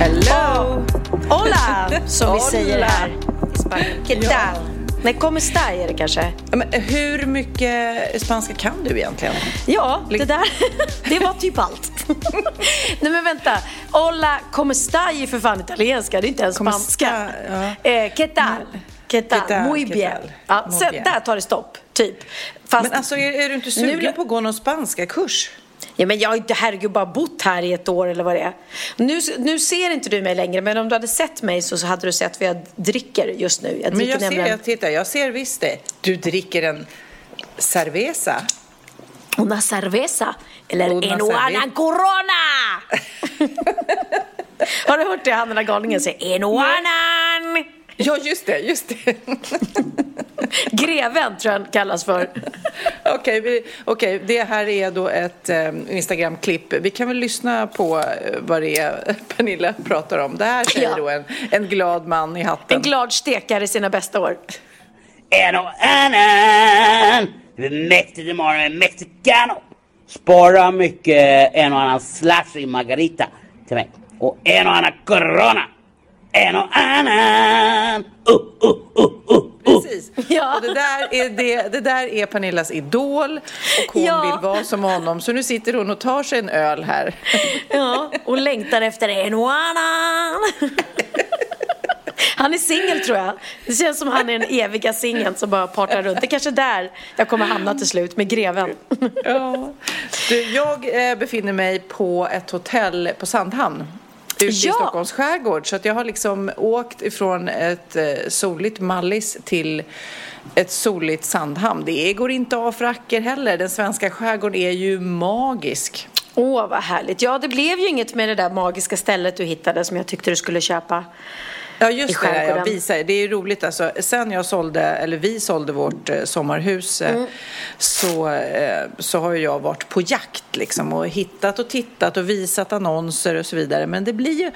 Hello! Hola, som vi säger här i Spanien. ¿Qué Ja. tal? Nej, como está är det kanske. Men hur mycket spanska kan du egentligen? Ja, det där, det var typ allt. Nej men vänta, hola, como está är för fan italienska, det är inte ens Como spanska. está, ja. Eh, ¿Qué tal? ¿Qué tal? ¿Qué tal? Muy ¿Qué bien. Ja, Muy bien. där tar det stopp, typ. Fast, Men alltså, är, är du inte sugen Nu- på att gå någon spanska kurs? Ja, men jag har inte herregud bara bott här i ett år eller vad det är. Nu, nu ser inte du mig längre, men om du hade sett mig så, så hade du sett vad jag dricker just nu. Jag Men jag ser, nämligen jag tittar, jag ser visst det. Du dricker en cerveza. una cerveza eller Una en cerveza. annan corona. har du hört det han den där galningen säger? En annan. Ja, just det, just det. Greven tror jag han kallas för. Okej, vi- okej, det här är då ett eh, Instagram-klipp. Vi kan väl lyssna på eh, vad det är Pernilla pratar om. Det här säger Ja. då en, en glad man i hatten. En glad stekare i sina bästa år. En och annan. Imorgon med Mexicano. Spara mycket en och annan slushy margarita till mig. Och en och annan corona. En och annan. Uh, uh, uh, uh, uh. Precis. Ja. Och det, där är det, det där är Pernillas idol och hon Ja. vill vara som honom. Så nu sitter hon och tar sig en öl här. Ja, och längtar efter en annan. Han är singel tror jag. Det känns som han är den eviga singeln som bara partar runt. Det är kanske där jag kommer hamna till slut med greven. Ja. Du, jag eh, befinner mig på ett hotell på Sandhamn. Ute i Ja. Stockholms skärgård. Så att jag har liksom åkt ifrån ett eh, soligt Mallis till ett soligt Sandhamn. Det går inte av för acker heller. Den svenska skärgården är ju magisk. Åh, vad härligt. Ja, det blev ju inget med det där magiska stället du hittade som jag tyckte du skulle köpa. Ja just det, ja, visa. det är roligt alltså. Sen jag sålde, eller vi sålde vårt eh, sommarhus eh, Mm. så, eh, så har jag varit på jakt liksom och hittat och tittat och visat annonser och så vidare. Men det blir ju,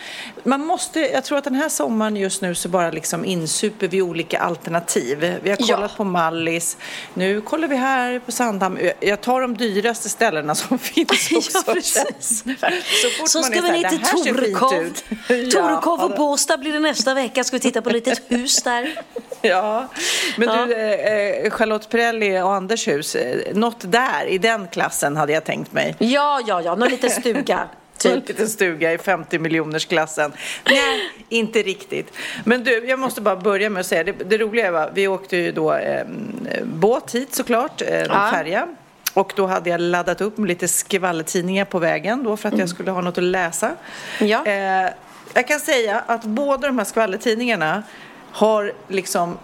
man måste, jag tror att den här sommaren just nu så bara liksom insuper vi olika alternativ. Vi har Ja. kollat på Mallis, nu kollar vi här på Sandhamn. Jag tar de dyraste ställena som finns också. Ja, precis. Så fort Så man ska är vi ner "Det till Torekov. ut." Torekov Ja. och Båstad blir det nästa vecka. Ska vi titta på ett litet hus där. Ja, men Ja. du, eh, Charlotte Perrelli och Anders hus, eh, något där i den klassen hade jag tänkt mig. Ja, ja, ja. Någon liten stuga. Typ. En liten stuga i 50 miljoners klassen. Nej, inte riktigt. Men du, jag måste bara börja med att säga, det, det roliga var, vi åkte ju då eh, båt hit såklart, eh, Ja. färja. Och då hade jag laddat upp med lite skvallertidningar på vägen då för att jag skulle ha något att läsa. Mm. Ja. Eh, jag kan säga att båda de här skvallertidningarna har liksom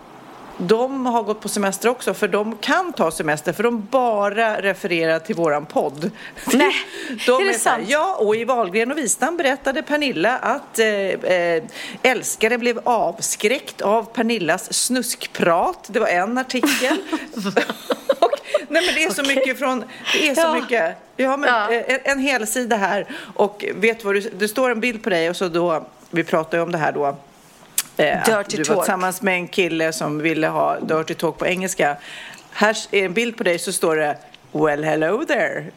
de har gått på semester också för de kan ta semester för de bara refererar till våran podd. Nej, de är det så här, sant? Ja, och i Wahlgren och Wistam berättade Pernilla att eh, eh, älskaren blev avskräckt av Pernillas snuskprat. Det var en artikel. nej men det är så mycket från, det är så Ja. mycket. Ja, men Ja. eh, en, en hel sida här och vet vad du, det står en bild på dig och så då, vi pratade ju om det här då. Eh, Dirty du var talk. tillsammans med en kille som ville ha dirty talk på engelska. Här är en bild på dig så står det Well hello there.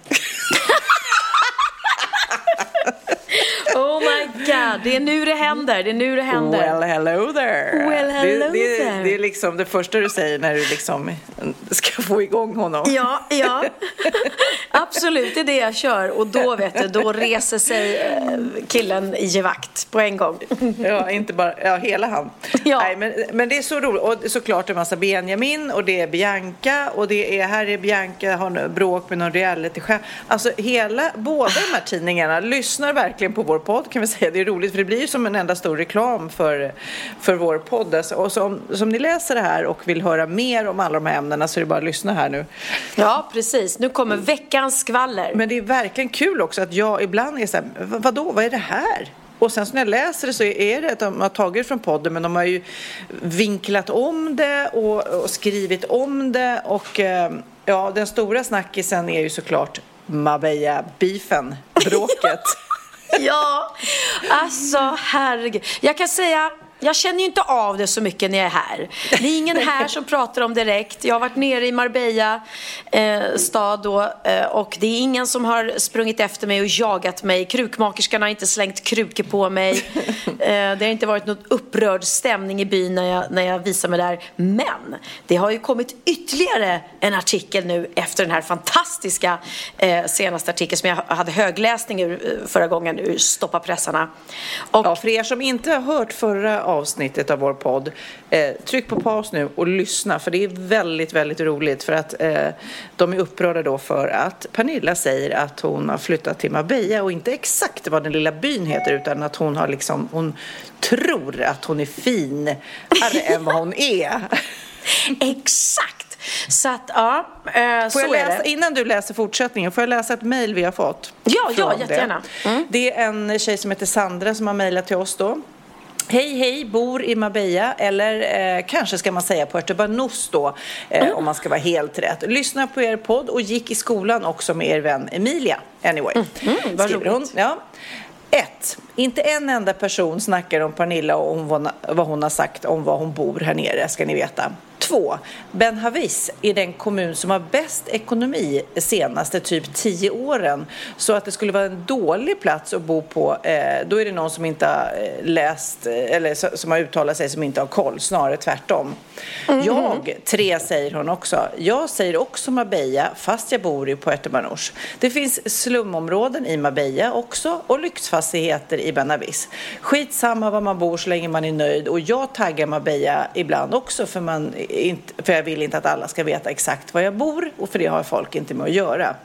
Oh my god, det är nu det händer. Det är nu det händer. Well hello there. Well, hello det, det, there. det är liksom det första du säger när du liksom ska få igång honom. Ja, ja. Absolut, det är det jag kör. Och då vet du, då reser sig eh, killen i gevakt på en gång. Ja, inte bara, ja, hela han. Ja. Nej, men, men det är så roligt. Och såklart en massa Benjamin och det är Bianca och det är, här är Bianca, har bråk med någon realitychef. Alltså hela, båda de här tidningarna lyssnar verkligen på vår podd kan vi säga. Det är roligt för det blir ju som en enda stor reklam för, för vår podd. Alltså, och som, som ni läser det här och vill höra mer om alla de här ämnena så är det bara att lyssna här nu. Ja, precis. Nu kommer veckans skvaller. Men det är verkligen kul också att jag ibland är så här, "Va- vadå, vad är det här? Och sen så när jag läser det så är det att de har tagit det från podden men de har ju vinklat om det och, och skrivit om det och eh, ja, den stora snackisen är ju såklart Marbella-beefen, bråket. Ja, alltså herregud. Jag kan säga, jag känner ju inte av det så mycket när jag är här. Det är ingen här som pratar om direkt. Jag har varit nere i Marbella eh, stad då eh, och det är ingen som har sprungit efter mig och jagat mig. Krukmakerskan har inte slängt krukor på mig. Eh, det har inte varit någon upprörd stämning i byn när jag, när jag visar mig där. Men det har ju kommit ytterligare en artikel nu efter den här fantastiska eh, senaste artikeln som jag hade högläsning ur eh, förra gången ur Stoppa pressarna. Och Ja, för er som inte har hört förra avsnittet av vår podd, eh, tryck på paus nu och lyssna för det är väldigt, väldigt roligt för att eh, de är upprörda då för att Pernilla säger att hon har flyttat till Marbella och inte exakt vad den lilla byn heter utan att hon har liksom, hon tror att hon är finare än vad hon är. Exakt! Så att, ja, eh, så jag är läsa, det. innan du läser fortsättningen, får jag läsa ett mejl vi har fått? Ja, ja, jättegärna. Mm. Det. det är en tjej som heter Sandra som har mejlat till oss då. Hej, hej, bor i Marbella eller eh, kanske ska man säga Puerto Banús då eh, Mm. om man ska vara helt rätt. Lyssnar på er podd och gick i skolan också med er vän Emilia. Anyway, Mm, vad skriver hon. roligt. Ja. Ett, inte en enda person snackar om Pernilla och om vad, vad hon har sagt om var hon bor här nere, ska ni veta. Två, Ben Havis är den kommun som har bäst ekonomi de senaste typ tio åren. Så att det skulle vara en dålig plats att bo på, eh, då är det någon som inte har eh, läst eh, eller som har uttalat sig som inte har koll, snarare tvärtom. Jag, tre säger hon också. Jag säger också Marbella fast jag bor i Puerto Banús. Det finns slumområden i Marbella också och lyxfastigheter i Benavis. Skitsamma var man bor så länge man är nöjd och jag taggar Marbella ibland också för, man inte, för jag vill inte att alla ska veta exakt var jag bor och för det har folk inte med att göra.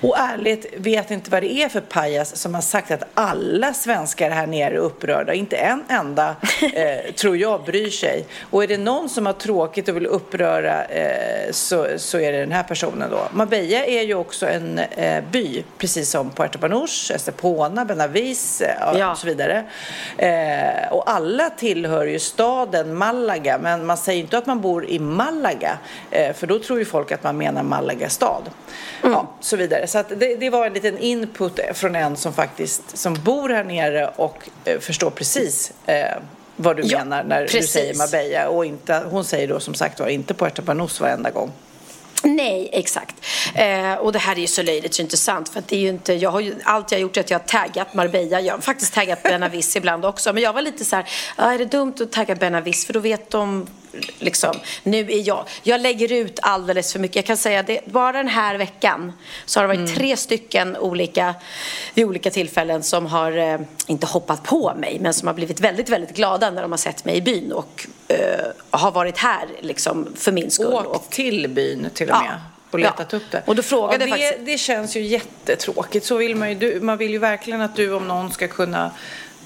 Och ärligt vet inte vad det är för pajas som har sagt att alla svenskar här nere är upprörda. Inte en enda eh, tror jag bryr sig. Och är det någon som har tråkigt och vill uppröra eh, så, så är det den här personen då. Marbella är ju också en eh, by, precis som Puerto Banús, Estepona, Benavis eh, Ja. och så vidare. Eh, och alla tillhör ju staden Malaga, men man säger inte att man bor i Malaga, eh, för då tror ju folk att man menar Malaga stad. Ja, så vidare. Så det, det var en liten input från en som faktiskt som bor här nere och eh, förstår precis eh, vad du Ja, menar när du precis. säger Marbella. Och inte, hon säger då som sagt var inte Puerto Banús varenda gång. Nej, exakt. Eh, och det här är ju så löjligt så intressant för att det är ju inte, jag har ju, allt jag har gjort är att jag har taggat Marbella. Jag har faktiskt taggat Benavis ibland också. Men jag var lite så här, ah, är det dumt att tagga Benavis? För då vet de liksom, nu är jag, jag lägger ut alldeles för mycket. Jag kan säga det, bara den här veckan så har det varit tre stycken olika, vid olika tillfällen som har, eh, inte hoppat på mig, men som har blivit väldigt, väldigt glada när de har sett mig i byn och eh, har varit här liksom för min skull. Åkt Och, till byn till och Ja. med. Och letat Ja. upp det. Och då frågade ja, det, faktiskt- det känns ju jättetråkigt. Så vill man ju. Du, man vill ju verkligen att du om någon ska kunna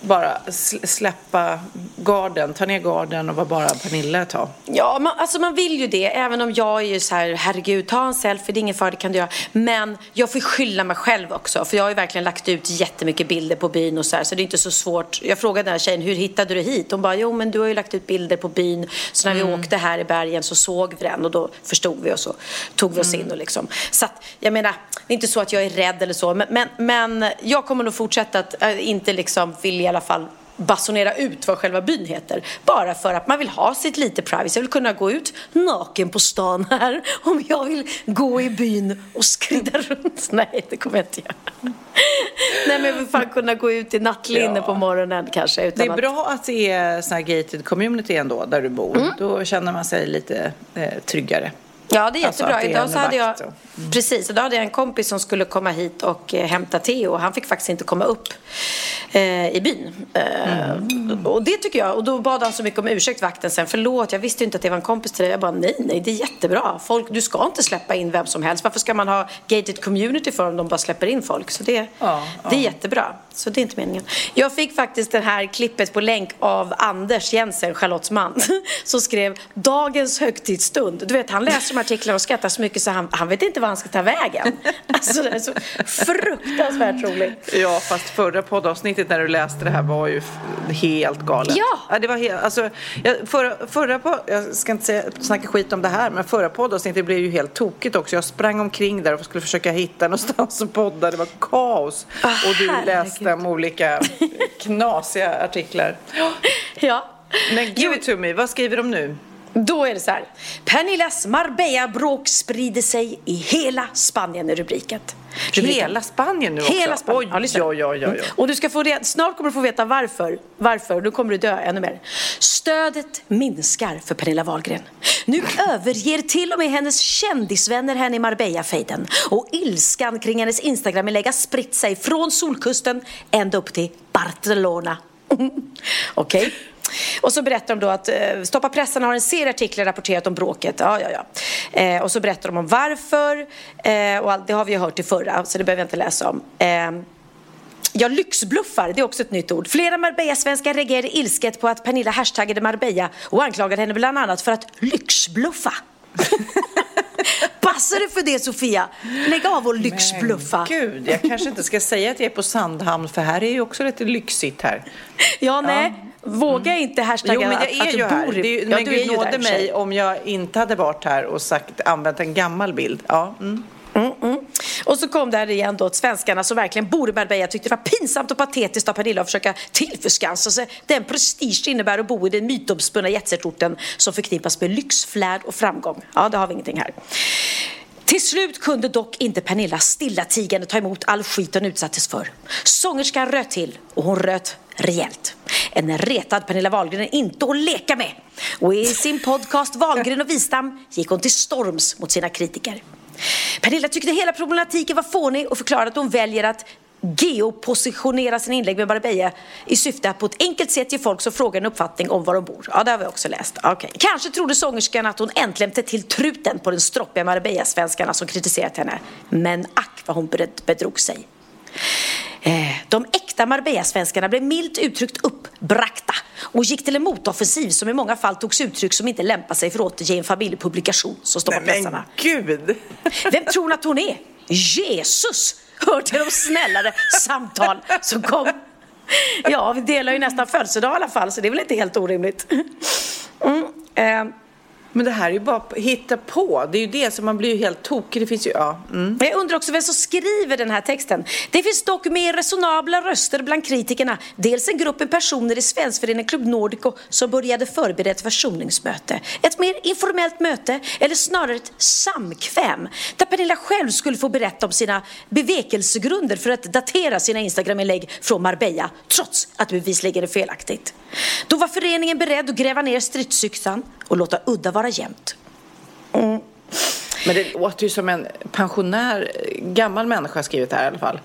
bara sl- släppa garden, ta ner garden och vara bara Pernilla ett tag. Ja, man, alltså man vill ju det. Även om jag är ju så här, herregud, ta en selfie, det är ingen fara, det kan du göra. Men jag får skylla mig själv också. För jag har ju verkligen lagt ut jättemycket bilder på byn och så här. Så det är inte så svårt. Jag frågade den här tjejen, hur hittade du hit? Hon bara, jo men du har ju lagt ut bilder på byn. Så när vi åkte här i bergen så såg vi den och då förstod vi och så tog vi oss in och liksom. Så att, jag menar, det är inte så att jag är rädd eller så. Men, men, men jag kommer nog fortsätta att äh, inte liksom vill i alla fall basunera ut vad själva byn heter. Bara för att man vill ha sitt lite privacy. Jag vill kunna gå ut naken på stan här om jag vill gå i byn och skrida runt. Nej, det kommer jag inte göra. Nej, men jag vill fan kunna gå ut i nattlinne Ja. på morgonen kanske. Utan Det är att... bra att det är sån här gated community ändå där du bor. Mm. Då känner man sig lite eh, tryggare. Ja, det är Alltså jättebra. är Idag så hade jag, och- precis, idag hade jag en kompis som skulle komma hit och eh, hämta Theo han fick faktiskt inte komma upp eh, i byn. Eh, Mm. Och det tycker jag, och då bad han så mycket om ursäkt vakten sen. Förlåt, jag visste inte att det var en kompis till dig. Jag bara, nej, nej, det är jättebra. Folk, du ska inte släppa in vem som helst. Varför ska man ha gated community för om de bara släpper in folk? Så det, Ja, det är jättebra. Så det är inte meningen. Jag fick faktiskt det här klippet på länk av Anders Jensen, Charlottes man, som skrev dagens högtidsstund. Du vet, han läser de artiklarna och skrattar så mycket så han, han vet inte var han ska ta vägen. Alltså det är så fruktansvärt roligt. Ja, fast förra poddavsnittet när du läste det här var ju helt galet. Ja. det var helt, alltså, jag, förra, förra på, jag ska inte säga, snacka skit om det här, men förra poddavsnittet blev ju helt tokigt också. Jag sprang omkring där och skulle försöka hitta någonstans att podda. Det var kaos. Ah, och du läste om olika knasiga artiklar. Ja. Men give it to me, vad skriver de nu? Då är det så här. Pernillas Marbella-bråk sprider sig i hela Spanien är rubriken. Rubriken. Hela Spanien nu också? Hela Spanien. Oj, Ja, oj, oj, oj. Och du ska få reda, snart kommer du få veta varför. Varför? Nu kommer du dö ännu mer. Stödet minskar för Pernilla Wahlgren. Nu överger till och med hennes kändisvänner henne i Marbella-fejden. Och ilskan kring hennes Instagram-inlägg spritt sig från Solkusten ända upp till Barcelona. Okej. Och så berättar de då att eh, Stoppa pressen har en serie artiklar rapporterat om bråket. Ja, ja, ja. Eh, och så berättar de om varför. Eh, och allt, det har vi ju hört i förra, så det behöver jag inte läsa om. Eh, Ja, lyxbluffar, det är också ett nytt ord. Flera Marbella-svenskar reagerade ilsket på att Pernilla hashtaggade Marbella och anklagade henne bland annat för att lyxbluffa. Passar det för det Sofia? Lägg av och lyxbluffa. Gud, jag kanske inte ska säga att jag är på Sandhamn för här är ju också lite lyxigt här. Ja, nej. Våga inte hashtagga Jo, men jag att, är att du här. bor i... Det är, ja, men du Gud nåde mig om jag inte hade varit här och sagt, använt en gammal bild. Ja, mm. Mm, mm. Och så kom det här igen då att svenskarna som verkligen bor i Marbella tyckte det var pinsamt och patetiskt av Pernilla att försöka tillförskansa sig den prestige det innebär att bo i den mytomspunna jetsetorten som förknippas med lyxflärd och framgång. Ja, det har vi ingenting här. Till slut kunde dock inte Pernilla stillatigande ta emot all skit hon utsattes för. Sångerskan röt till och hon röt rejält. En retad Pernilla Wahlgren är inte att leka med. Och i sin podcast Wahlgren och Wistam gick hon till storms mot sina kritiker. Pernilla tyckte hela problematiken var fånig och förklarade att hon väljer att geopositionera sina inlägg med Marbella i syfte att på ett enkelt sätt ge folk som frågar en uppfattning om var de bor. Ja, det har vi också läst. Okay. Kanske trodde sångerskan att hon äntligen tätt till truten på den stroppiga Marbella-svenskarna som kritiserat henne. Men ack vad hon bed- bedrog sig. Eh, De äkta Marbella-svenskarna blev milt uttryckt uppbragta och gick till en motoffensiv som i många fall togs uttryck som inte lämpar sig för att återge en familjepublikation som står på pressarna. men gud! Vem tror hon att hon är? Jesus! Hör till de snällare samtal som kom. Ja, vi delar ju nästan födelsedag i alla fall, så det är väl inte helt orimligt. Mm, eh, men det här är ju bara att hitta på. Det är ju det som man blir ju helt tokig. Det finns ju, ja. Mm. Jag undrar också vem som skriver den här texten. Det finns dock mer resonabla röster bland kritikerna. Dels en grupp personer i svenskföreningen Club Nordico som började förbereda ett försoningsmöte. Ett mer informellt möte, eller snarare ett samkväm. Där Pernilla själv skulle få berätta om sina bevekelsegrunder för att datera sina Instagram-inlägg från Marbella, trots att bevisligen är felaktigt. Då var föreningen beredd att gräva ner stridsyxan och låta udda vara jämnt. Men det låter ju som en pensionär, gammal människa skrivit det här i alla fall.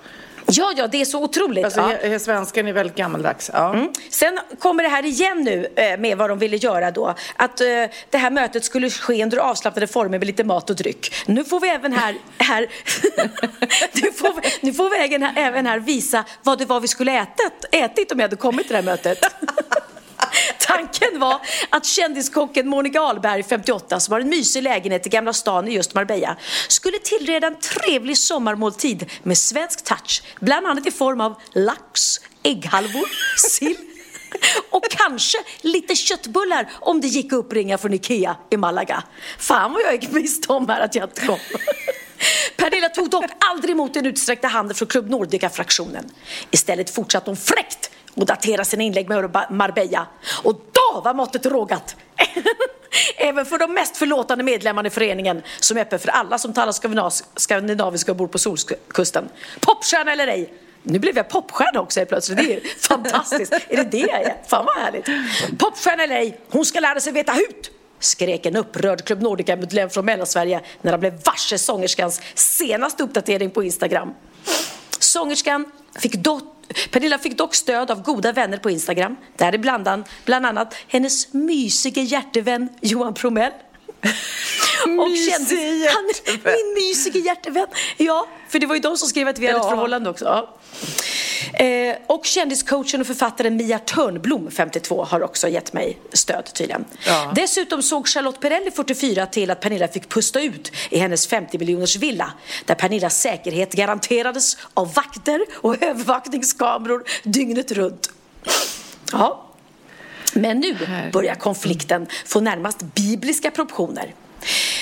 Ja, ja, det är så otroligt. Alltså, ja. svenskan är väldigt gammaldags. Ja. Mm. Sen kommer det här igen nu eh, med vad de ville göra då. Att eh, det här mötet skulle ske under avslappnade former med lite mat och dryck. Nu får vi även här, här nu, får vi, nu får vi även här, även här visa vad det var vi skulle ätit, ätit om jag hade kommit till det här mötet. Tanken var att kändiskocken Monica Ahlberg, 58, som har en mysig lägenhet i Gamla stan i just Marbella, skulle tillreda en trevlig sommarmåltid med svensk touch, bland annat i form av lax, ägghalvor, sill och kanske lite köttbullar om det gick att uppringa från Ikea i Malaga. Fan vad jag gick miste om här att jag inte kom. Pernilla tog dock aldrig emot den utsträckta handen från Club Nordica-fraktionen. Istället fortsatte hon fräckt och daterar sina inlägg med Marbella. Och då var måttet rågat! Även för de mest förlåtande medlemmarna i föreningen som är öppen för alla som talar skandinaviska och bor på solkusten. Popstjärna eller ej, nu blev jag popstjärna också helt plötsligt. Det är fantastiskt. är det det jag är? Fan vad härligt. Popstjärna eller ej, hon ska lära sig veta hut! skrek en upprörd Club Nordica-medlem från Mellansverige när han blev varse sångerskans senaste uppdatering på Instagram. Sångerskan fick dock Pernilla fick dock stöd av goda vänner på Instagram, däribland bland annat hennes mysige hjärtevän Johan Promell. och kände, han, min mysige hjärtevän. Ja, för det var ju de som skrev att vi hade ett förhållande också. Ja. Eh, och kändiscoachen och författaren Mia Törnblom, 52, har också gett mig stöd tydligen. Ja. Dessutom såg Charlotte Perrelli, 44, till att Pernilla fick pusta ut i hennes 50 miljoners villa där Pernillas säkerhet garanterades av vakter och övervakningskameror dygnet runt. Ja. Men nu börjar konflikten få närmast bibliska proportioner.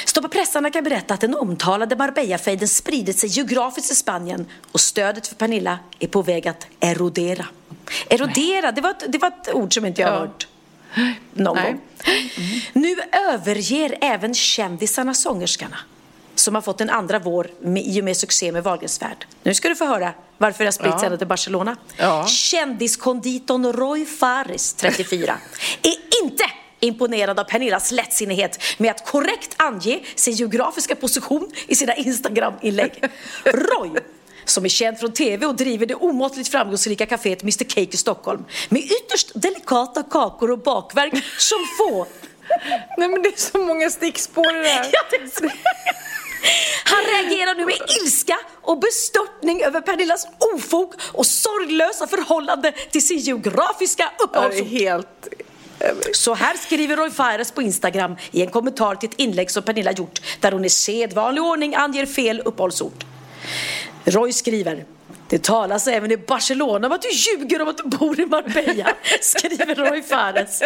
Stoppa pressarna kan berätta att den omtalade Marbella-fejden spridit sig geografiskt i Spanien och stödet för Pernilla är på väg att erodera. Erodera, det var ett, det var ett ord som inte jag har hört någon Nej. gång. Mm. Nu överger även kändisarna sångerskarna som har fått en andra vår med, i och med succé med Wahlgrens värld. Nu ska du få höra varför det har spritts ja. ända till Barcelona. Ja. Kändiskonditorn Roy Fares, 34, är inte imponerad av Pernillas lättsinnighet med att korrekt ange sin geografiska position i sina Instagram-inlägg. Roy som är känd från tv och driver det omåttligt framgångsrika kaféet Mr Cake i Stockholm med ytterst delikata kakor och bakverk som få. Nej men det är så många stickspår i det här. Han reagerar nu med ilska och bestörtning över Pernillas ofog och sorglösa förhållande till sin geografiska uppehållsort. helt så här skriver Roy Fares på Instagram i en kommentar till ett inlägg som Pernilla gjort där hon i sedvanlig ordning anger fel uppehållsort. Roy skriver det talas även i Barcelona om att du ljuger om att du bor i Marbella, skriver Roy Fares.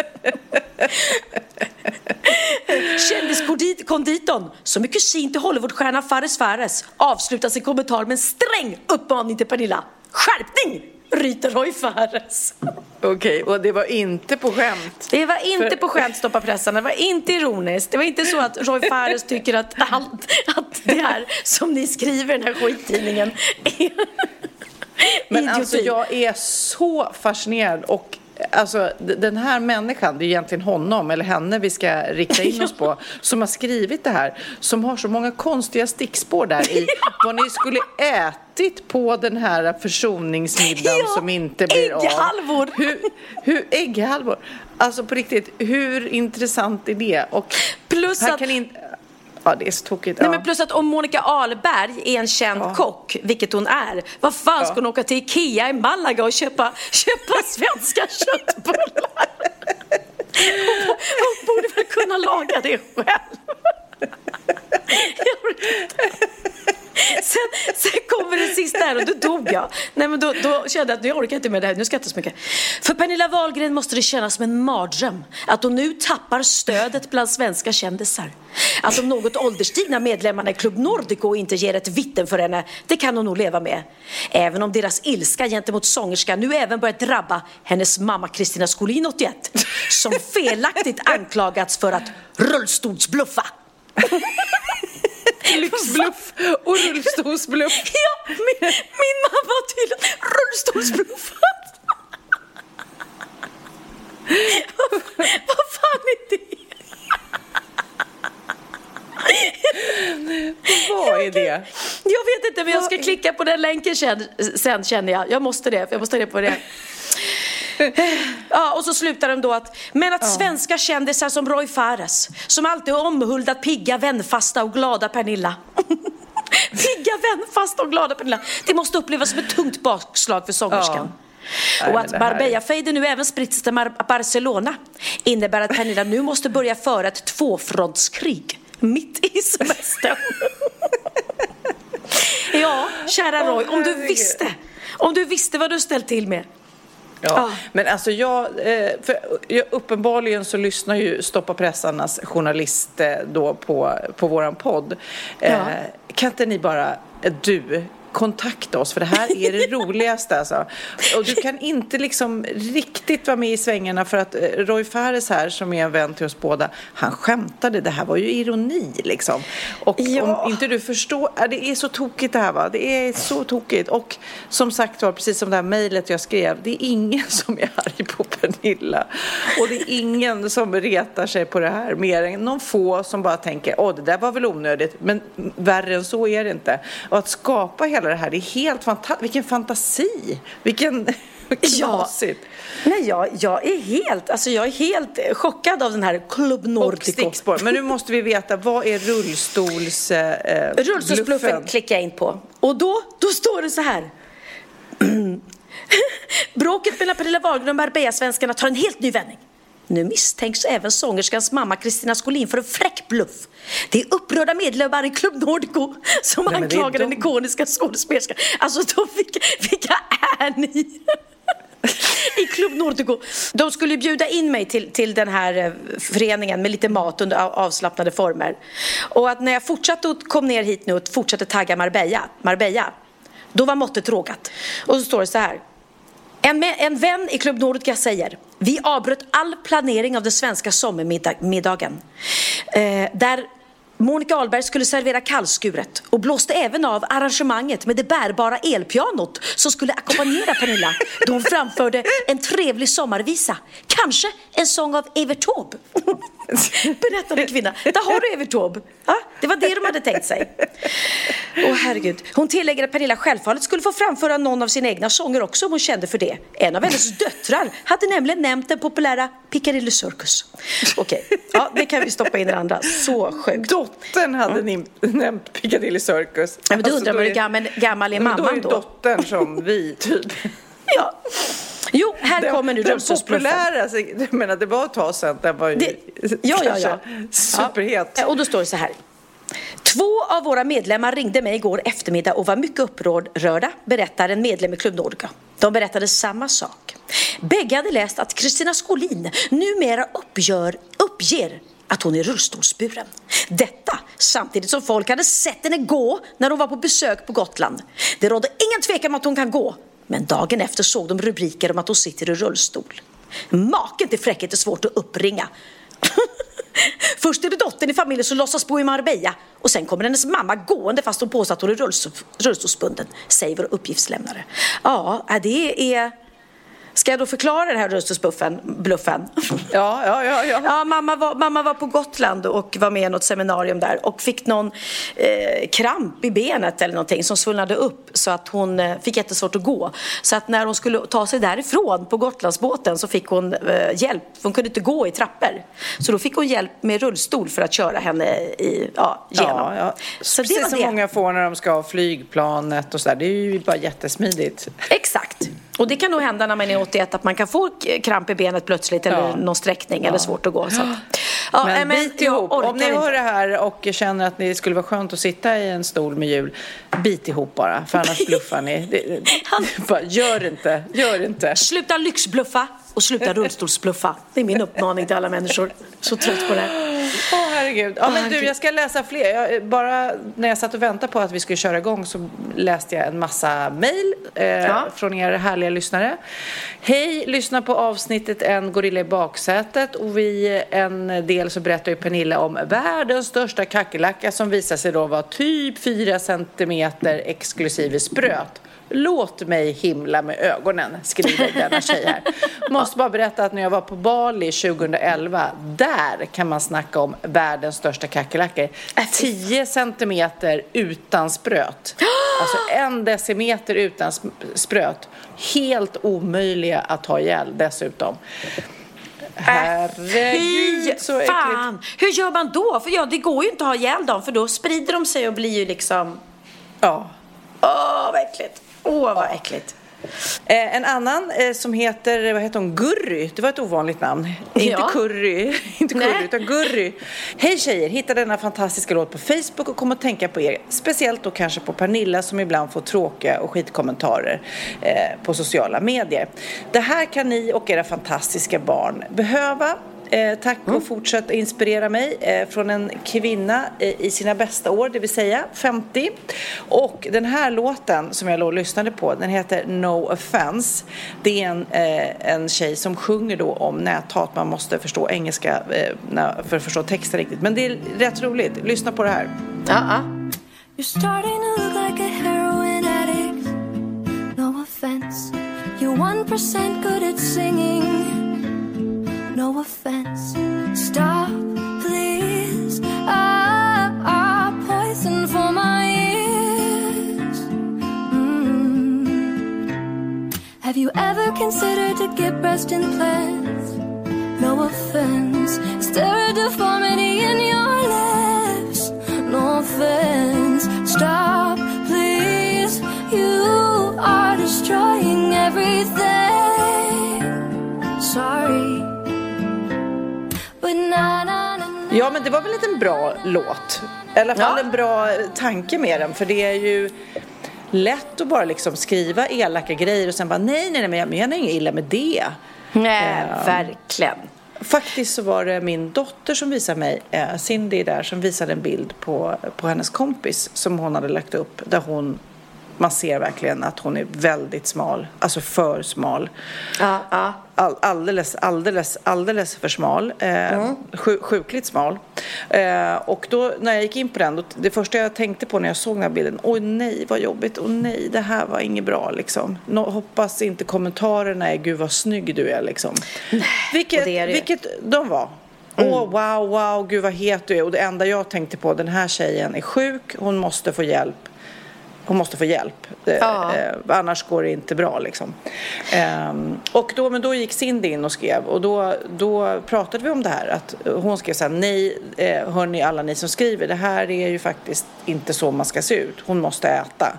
Kändiskonditorn, som är kusin till Hollywoodstjärnan Fares Fares, avslutar sin kommentar med en sträng uppmaning till Pernilla. Skärpning! ryter Roy Fares. Okej, okay, och det var inte på skämt? Det var inte För... på skämt, stoppa pressen. Det var inte ironiskt. Det var inte så att Roy Fares tycker att allt att det här som ni skriver i den här skittidningen är Men alltså jag är så fascinerad och Alltså den här människan, det är egentligen honom eller henne vi ska rikta in oss på, som har skrivit det här, som har så många konstiga stickspår där i vad ni skulle ätit på den här försoningsmiddagen ja, som inte blir av. Ägghalvor! Hur, hur, ägghalvor! Alltså på riktigt, hur intressant är det? Och Plus att... In, Ja, det är så tokigt. Nej, men plus att om Monica Ahlberg är en känd ja. kock, vilket hon är, vad fan ska hon åka till Ikea i Malaga och köpa, köpa svenska köttbullar? Hon, hon borde väl kunna laga det själv. Sen, sen kommer det sista här och då dog jag. Nej, men då, då kände jag att nu orkar jag inte med det här, nu ska jag inte så mycket. För Pernilla Wahlgren måste det kännas som en mardröm att hon nu tappar stödet bland svenska kändisar. Att de något ålderstigna medlemmarna i Club Nordico inte ger ett vitten för henne, det kan hon nog leva med. Även om deras ilska gentemot sångerskan nu även börjat drabba hennes mamma Kristina Skolin 81, som felaktigt anklagats för att rullstolsbluffa. Lyxbluff och rullstolsbluff. Ja, min, min mamma har tydligen rullstolsbluffat. vad, vad fan är det? Vad är det? Jag vet inte, men jag ska klicka på den länken sen, känner jag. Jag måste det, jag måste ha det på det. Ja, och så slutar de då att, men att svenska kändisar som Roy Fares, som alltid har omhuldat pigga, vänfasta och glada Pernilla. pigga, vänfasta och glada Pernilla. Det måste upplevas som ett tungt bakslag för sångerskan. Ja. Och att Marbella-fejden nu även spritts till Barcelona innebär att Pernilla nu måste börja föra ett tvåfrontskrig mitt i semestern. ja, kära Roy, om du visste, om du visste vad du ställt till med. Ja, men alltså jag, eh, för uppenbarligen så lyssnar ju Stoppa pressarnas journalist då på, på våran podd. Ja. Eh, kan inte ni bara, du, kontakta oss för det här är det roligaste alltså. Och du kan inte liksom riktigt vara med i svängarna för att eh, Roy Fares här som är en vän till oss båda, han skämtade. Det här var ju ironi liksom. Och Ja. om inte du förstår, det är så tokigt det här va. Det är så tokigt. Och som sagt var, precis som det här mejlet jag skrev, det är ingen som är arg på Pernilla. Och det är ingen som retar sig på det här mer än någon få som bara tänker, åh det där var väl onödigt. Men värre än så är det inte. Och att skapa hela det här, det är helt fantastiskt. Vilken fantasi! Vilken knasigt! Nej, jag, jag är helt, alltså jag är helt eh, chockad av den här Club Och Nordico. stickspår. Men nu måste vi veta, vad är rullstols... Eh, Rullstolsbluffen bluffen? klickar jag in på. Och då, då står det så här. Bråket mellan Pernilla Wahlgren och Marbella-svenskarna tar en helt ny vändning. Nu misstänks även sångerskans mamma Kristina Skolin för en fräck bluff. Det är upprörda medlemmar i Club Nordico som Nej, anklagar den de. ikoniska skådespelerskan. Alltså, de, vilka, vilka är ni? I Club Nordico. De skulle bjuda in mig till, till den här eh, föreningen med lite mat under av- avslappnade former. Och att när jag fortsatte och kom ner hit nu och fortsatte tagga Marbella, Marbella då var måttet rågat. Och så står det så här. En, en vän i Klubb Nordica säger Vi avbröt all planering av den svenska sommarmiddagen. Eh, där Monica Ahlberg skulle servera kallskuret och blåste även av arrangemanget med det bärbara elpianot som skulle ackompanjera Pernilla då hon framförde en trevlig sommarvisa. Kanske en sång av Evert Taube. Berättade kvinna. Där har du Evert Taube. Ja, det var det de hade tänkt sig. Åh herregud. Hon tillägger att Pernilla självfallet skulle få framföra någon av sina egna sånger också om hon kände för det. En av hennes döttrar hade nämligen nämnt den populära Piccadilly Circus. Okej, ja, det kan vi stoppa in i det andra. Så sjukt. Dottern hade ni nämnt Piccadilly Circus. Ja, men då Alltså, undrar är- hur gammal, gammal är då är mamman ju då? dottern som vi, typ. Ja. Jo, här kommer nu Den populära, alltså, jag menar det var ett tag sedan, den var ju Det- ja, ja, ja. superhet. Ja, och då står det så här. Två av våra medlemmar ringde mig igår eftermiddag och var mycket upprörda, berättar en medlem i Club Nordica. De berättade samma sak. Bägge hade läst att Kristina Skolin numera uppgör, uppger att hon är rullstolsburen. Detta samtidigt som folk hade sett henne gå när hon var på besök på Gotland. Det rådde ingen tvekan om att hon kan gå. Men dagen efter såg de rubriker om att hon sitter i rullstol. Maken till fräckhet är svårt att uppringa. Först är det dottern i familjen som låtsas bo i Marbella och sen kommer hennes mamma gående fast hon påstår att hon är rullstolsbunden, säger vår uppgiftslämnare. Ja, det är... Ska jag då förklara den här rullstolsbluffen? Bluffen? Ja, ja, ja. ja. Ja, mamma var, mamma var på Gotland och var med i något seminarium där och fick någon eh, kramp i benet eller någonting som svullnade upp så att hon eh, fick jättesvårt att gå. Så att när hon skulle ta sig därifrån på Gotlandsbåten så fick hon eh, hjälp, hon kunde inte gå i trappor. Så då fick hon hjälp med rullstol för att köra henne i, ja, genom. Ja, ja. Så det Precis var som det. många får när de ska ha flygplanet och sådär. Det är ju bara jättesmidigt. Exakt. Och det kan nog hända när man är 81 att man kan få kramp i benet plötsligt eller Ja. någon sträckning eller svårt att gå. Så att, ja, Men, nej, bit jag ihop. Om ni hör det här och känner att det skulle vara skönt att sitta i en stol med hjul, bit ihop bara, för annars bluffar ni. Det, det, bara, gör inte, gör inte. Sluta lyxbluffa och sluta rullstolsbluffa. Det är min uppmaning till alla människor. Så trött på det här. Åh herregud. Ja, men du, jag ska läsa fler. Jag, bara när jag satt och väntade på att vi skulle köra igång så läste jag en massa mejl eh, Ja. från er härliga lyssnare. Hej, lyssna på avsnittet En gorilla i baksätet och vid en del så berättar ju Pernilla om världens största kackerlacka som visar sig då vara typ 4 centimeter exklusive spröt. Låt mig himla med ögonen, skriver denna tjej här. Måste bara berätta att när jag var på Bali 2011, där kan man snacka om världens största kackerlackor. 10 centimeter utan spröt. Alltså en decimeter utan sp- spröt. Helt omöjliga att ha ihjäl dessutom. Herregud, Fy så äckligt. fan! Hur gör man då? För ja, det går ju inte att ha ihjäl dem för då sprider de sig och blir ju liksom... Ja. Åh, vad äckligt! Åh, vad äckligt! Eh, en annan eh, som heter, vad heter hon, Gurry. Det var ett ovanligt namn. Inte Ja. Curry, inte curry Nej. utan Gurry. Hej tjejer, hittade denna fantastiska låt på Facebook och kom att tänka på er. Speciellt då kanske på Pernilla som ibland får tråkiga och skitkommentarer eh, på sociala medier. Det här kan ni och era fantastiska barn behöva. Eh, tack och fortsätt inspirera mig eh, från en kvinna eh, i sina bästa år, det vill säga 50. Och den här låten som jag låg och lyssnade på, den heter No Offense. Det är en, eh, en tjej som sjunger då om näthat. Man måste förstå engelska eh, för att förstå texten riktigt. Men det är rätt roligt. Lyssna på det här. Ja, ja. You're starting to look like a heroin addict. No offense. You're 1% good at singing. No offense. Stop, please. Ah, ah, poison for my ears. Mm. Have you ever considered to get breast implants? No offense. Is there a deformity in your lips? No offense. Stop, please. You are destroying everything. Sorry. Ja, men det var väl en liten bra låt. I alla fall Ja. en bra tanke med den, för det är ju lätt att bara liksom skriva elaka grejer och sen bara nej, nej, nej, men jag menar inget illa med det. Nej, verkligen. Faktiskt så var det min dotter som visade mig, eh, Cindy där, som visade en bild på, på hennes kompis som hon hade lagt upp där hon man ser verkligen att hon är väldigt smal, alltså för smal. Ja, ja. All, alldeles, alldeles, alldeles för smal. Eh, sju, sjukligt smal. Eh, och då när jag gick in på den, då, det första jag tänkte på när jag såg den här bilden, oj nej vad jobbigt, oj nej det här var inget bra liksom. Nå, hoppas inte kommentarerna är gud vad snygg du är liksom. Vilket, och det är det vilket de var. Åh wow, wow, gud vad het du är. Och det enda jag tänkte på, den här tjejen är sjuk, hon måste få hjälp. Hon måste få hjälp, eh, Ja. eh, annars går det inte bra. Liksom. Ehm, och då, men då gick Cindy in och skrev och då, då pratade vi om det här. Att hon skrev så här, nej, eh, hörni alla ni som skriver, det här är ju faktiskt inte så man ska se ut. Hon måste äta.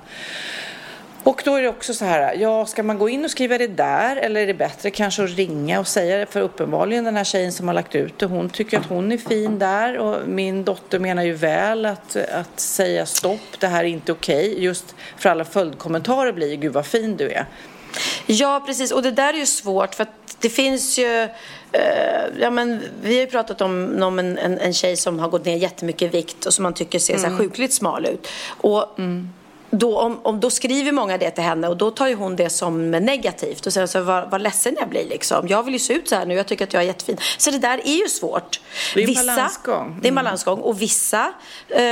Och då är det också så här, ja ska man gå in och skriva det där eller är det bättre kanske att ringa och säga det? För uppenbarligen den här tjejen som har lagt ut det, hon tycker att hon är fin där och min dotter menar ju väl att, att säga stopp, det här är inte okej. Just för alla följdkommentarer blir gud vad fin du är. Ja, precis. Och det där är ju svårt för att det finns ju... Eh, ja, men vi har ju pratat om, om en, en, en tjej som har gått ner jättemycket i vikt och som man tycker ser så här sjukligt smal ut. Och då, om, om, då skriver många det till henne och då tar ju hon det som negativt och säger så vad, vad ledsen jag blir liksom. Jag vill ju se ut så här nu, jag tycker att jag är jättefin. Så det där är ju svårt. Det är en balansgång. Det är en balansgång och vissa eh,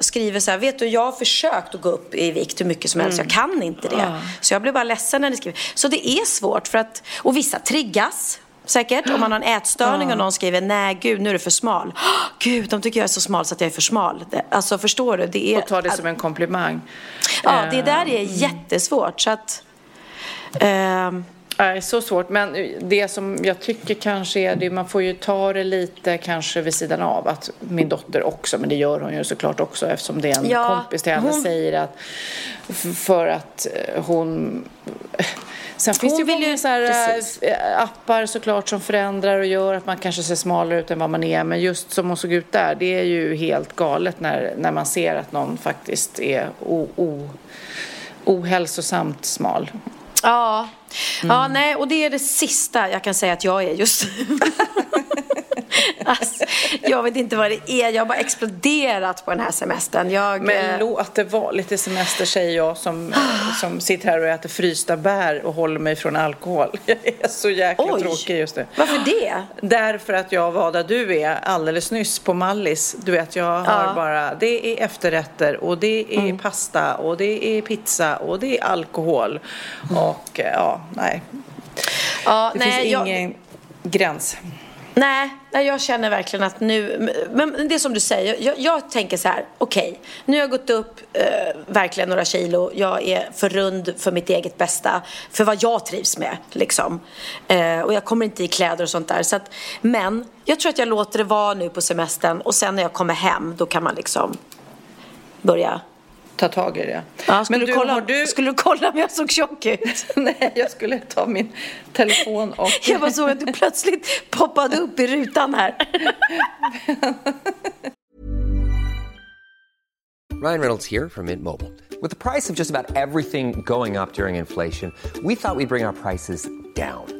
skriver så här, vet du jag har försökt att gå upp i vikt hur mycket som helst, jag kan inte det. Så jag blir bara ledsen när ni skriver. Så det är svårt för att, och vissa triggas. Säkert, om man har en ätstörning och någon skriver nej gud nu är du för smal. Gud, de tycker jag är så smal så att jag är för smal. Alltså förstår du? Det är, Och ta det som en komplimang. Ja, det där är jättesvårt så att ehm, Nej, så svårt. Men det som jag tycker kanske är det, man får ju ta det lite kanske vid sidan av. Att min dotter också, men det gör hon ju såklart också eftersom det är en Ja, kompis till henne, hon- säger att för att eh, hon Sen finns Hon det ju många så här, precis. eh, appar såklart som förändrar och gör att man kanske ser smalare ut än vad man är. Men just som hon såg ut där, det är ju helt galet när, när man ser att någon faktiskt är o, o, ohälsosamt smal ja. ja, nej och det är det sista jag kan säga att jag är just alltså, Jag vet inte vad det är, jag har bara exploderat på den här semestern. Jag, Men eh, låt det vara lite semester säger jag som, som sitter här och äter frysta bär och håller mig från alkohol. Jag är så jäkla Oj. tråkig just nu. Varför det? Därför att jag var där du är alldeles nyss på Mallis. Du vet, jag har Ja. Mm. bara, det är efterrätter och det är pasta och det är pizza och det är alkohol. Och eh, ja, nej. Ja, Det nej, finns jag, ingen gräns. Nej, nej, jag känner verkligen att nu, men det är som du säger, jag, jag tänker så här, okej, nu har jag gått upp eh, verkligen några kilo, jag är för rund för mitt eget bästa, för vad jag trivs med liksom. Eh, och jag kommer inte i kläder och sånt där, så att, men jag tror att jag låter det vara nu på semestern och sen när jag kommer hem, då kan man liksom börja Ta tag i det. Ja, skulle, Men du du, kolla, du... skulle du kolla om jag såg tjock ut? Nej, jag skulle ta min telefon och... Jag bara såg att du plötsligt poppade upp i rutan här. Ryan Reynolds here from Mint Mobile. With the price of just about everything going up during inflation, we thought we'd bring our prices down.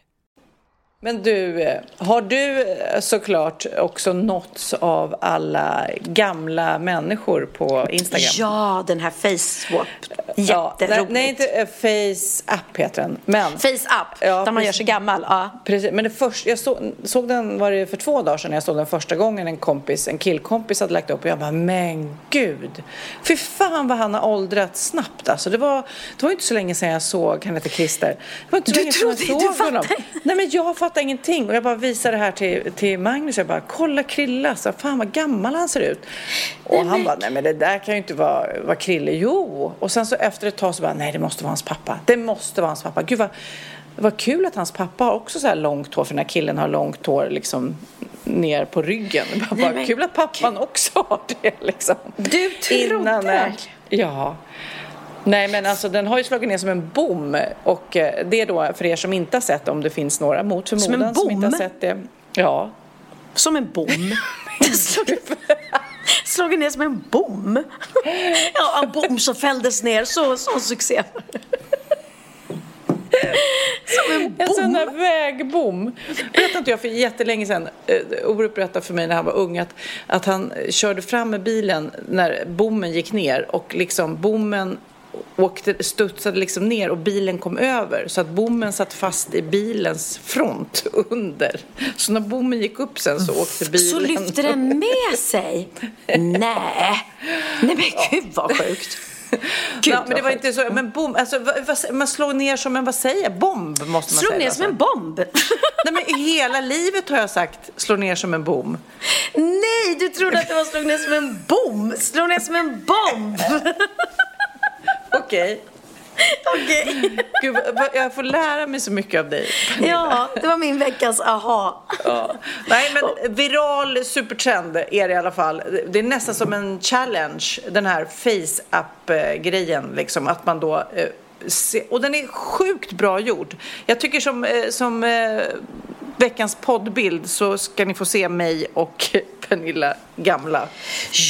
Men du, eh, har du eh, såklart också nåtts av alla gamla människor på Instagram? Ja, den här. Ja, Jätteroligt. nej, nej, inte eh, Face App heter den. Men, Face Up, Ja, där man precis. gör sig gammal. Ja. Precis, men det först, jag såg, såg den var det för två dagar sedan jag såg den första gången en kompis, en killkompis hade lagt upp och jag bara men gud. Fy fan vad han har åldrats snabbt alltså. Det var, det var inte så länge sedan jag såg, han heter Christer. Det var inte så Du länge sedan jag trodde- såg honom. Nej men jag fattar ingenting och jag bara visade det här till, till Magnus jag bara kolla Krille alltså, fan vad gammal han ser ut. Och han bara nej men det där kan ju inte vara, vara Krille. Jo. Och sen så efter ett tag så bara nej det måste vara hans pappa. Det måste vara hans pappa. Gud vad vad kul att hans pappa har också så här långt hår, för den här killen har långt hår liksom ner på ryggen. Nej, bara men kul att pappan också har det liksom. Du trodde eh, verkligen? Ja. Nej men alltså den har ju slagit ner som en bom och eh, det är då för er som inte har sett om det finns några mot förmodan en som inte har bom? sett det. Ja. Som en bom. Slagit ner som en bom. Ja, en bom som fälldes ner. Så, så succé. Som en En sån bom. där vägbom. Berättade inte jag för jättelänge sedan, eh, Orup berättade för mig när han var ung att, att han körde fram med bilen när bommen gick ner och liksom bommen åkte, studsade liksom ner och bilen kom över så att bommen satt fast i bilens front under. Så när bommen gick upp sen så åkte bilen Så lyfte den med sig? Nej. Nej men gud vad sjukt. Gud, Ja, men det var inte så, men bom, alltså, vad, man slår ner som en, vad säger bomb måste man Slog säga. ner alltså. som en bomb. Nej men hela livet har jag sagt slå ner som en bom. Nej, du trodde att det var slog ner som en bom. Slog ner som en bomb. Okej. Okej. Gud, jag får lära mig så mycket av dig. Ja, det var min veckans aha. Ja. Nej, men viral supertrend är det i alla fall. Det är nästan som en challenge, den här face-app-grejen. Liksom, att man då... eh, Och den är sjukt bra gjord. Jag tycker som, eh, som eh, veckans poddbild så ska ni få se mig och Pernilla gamla.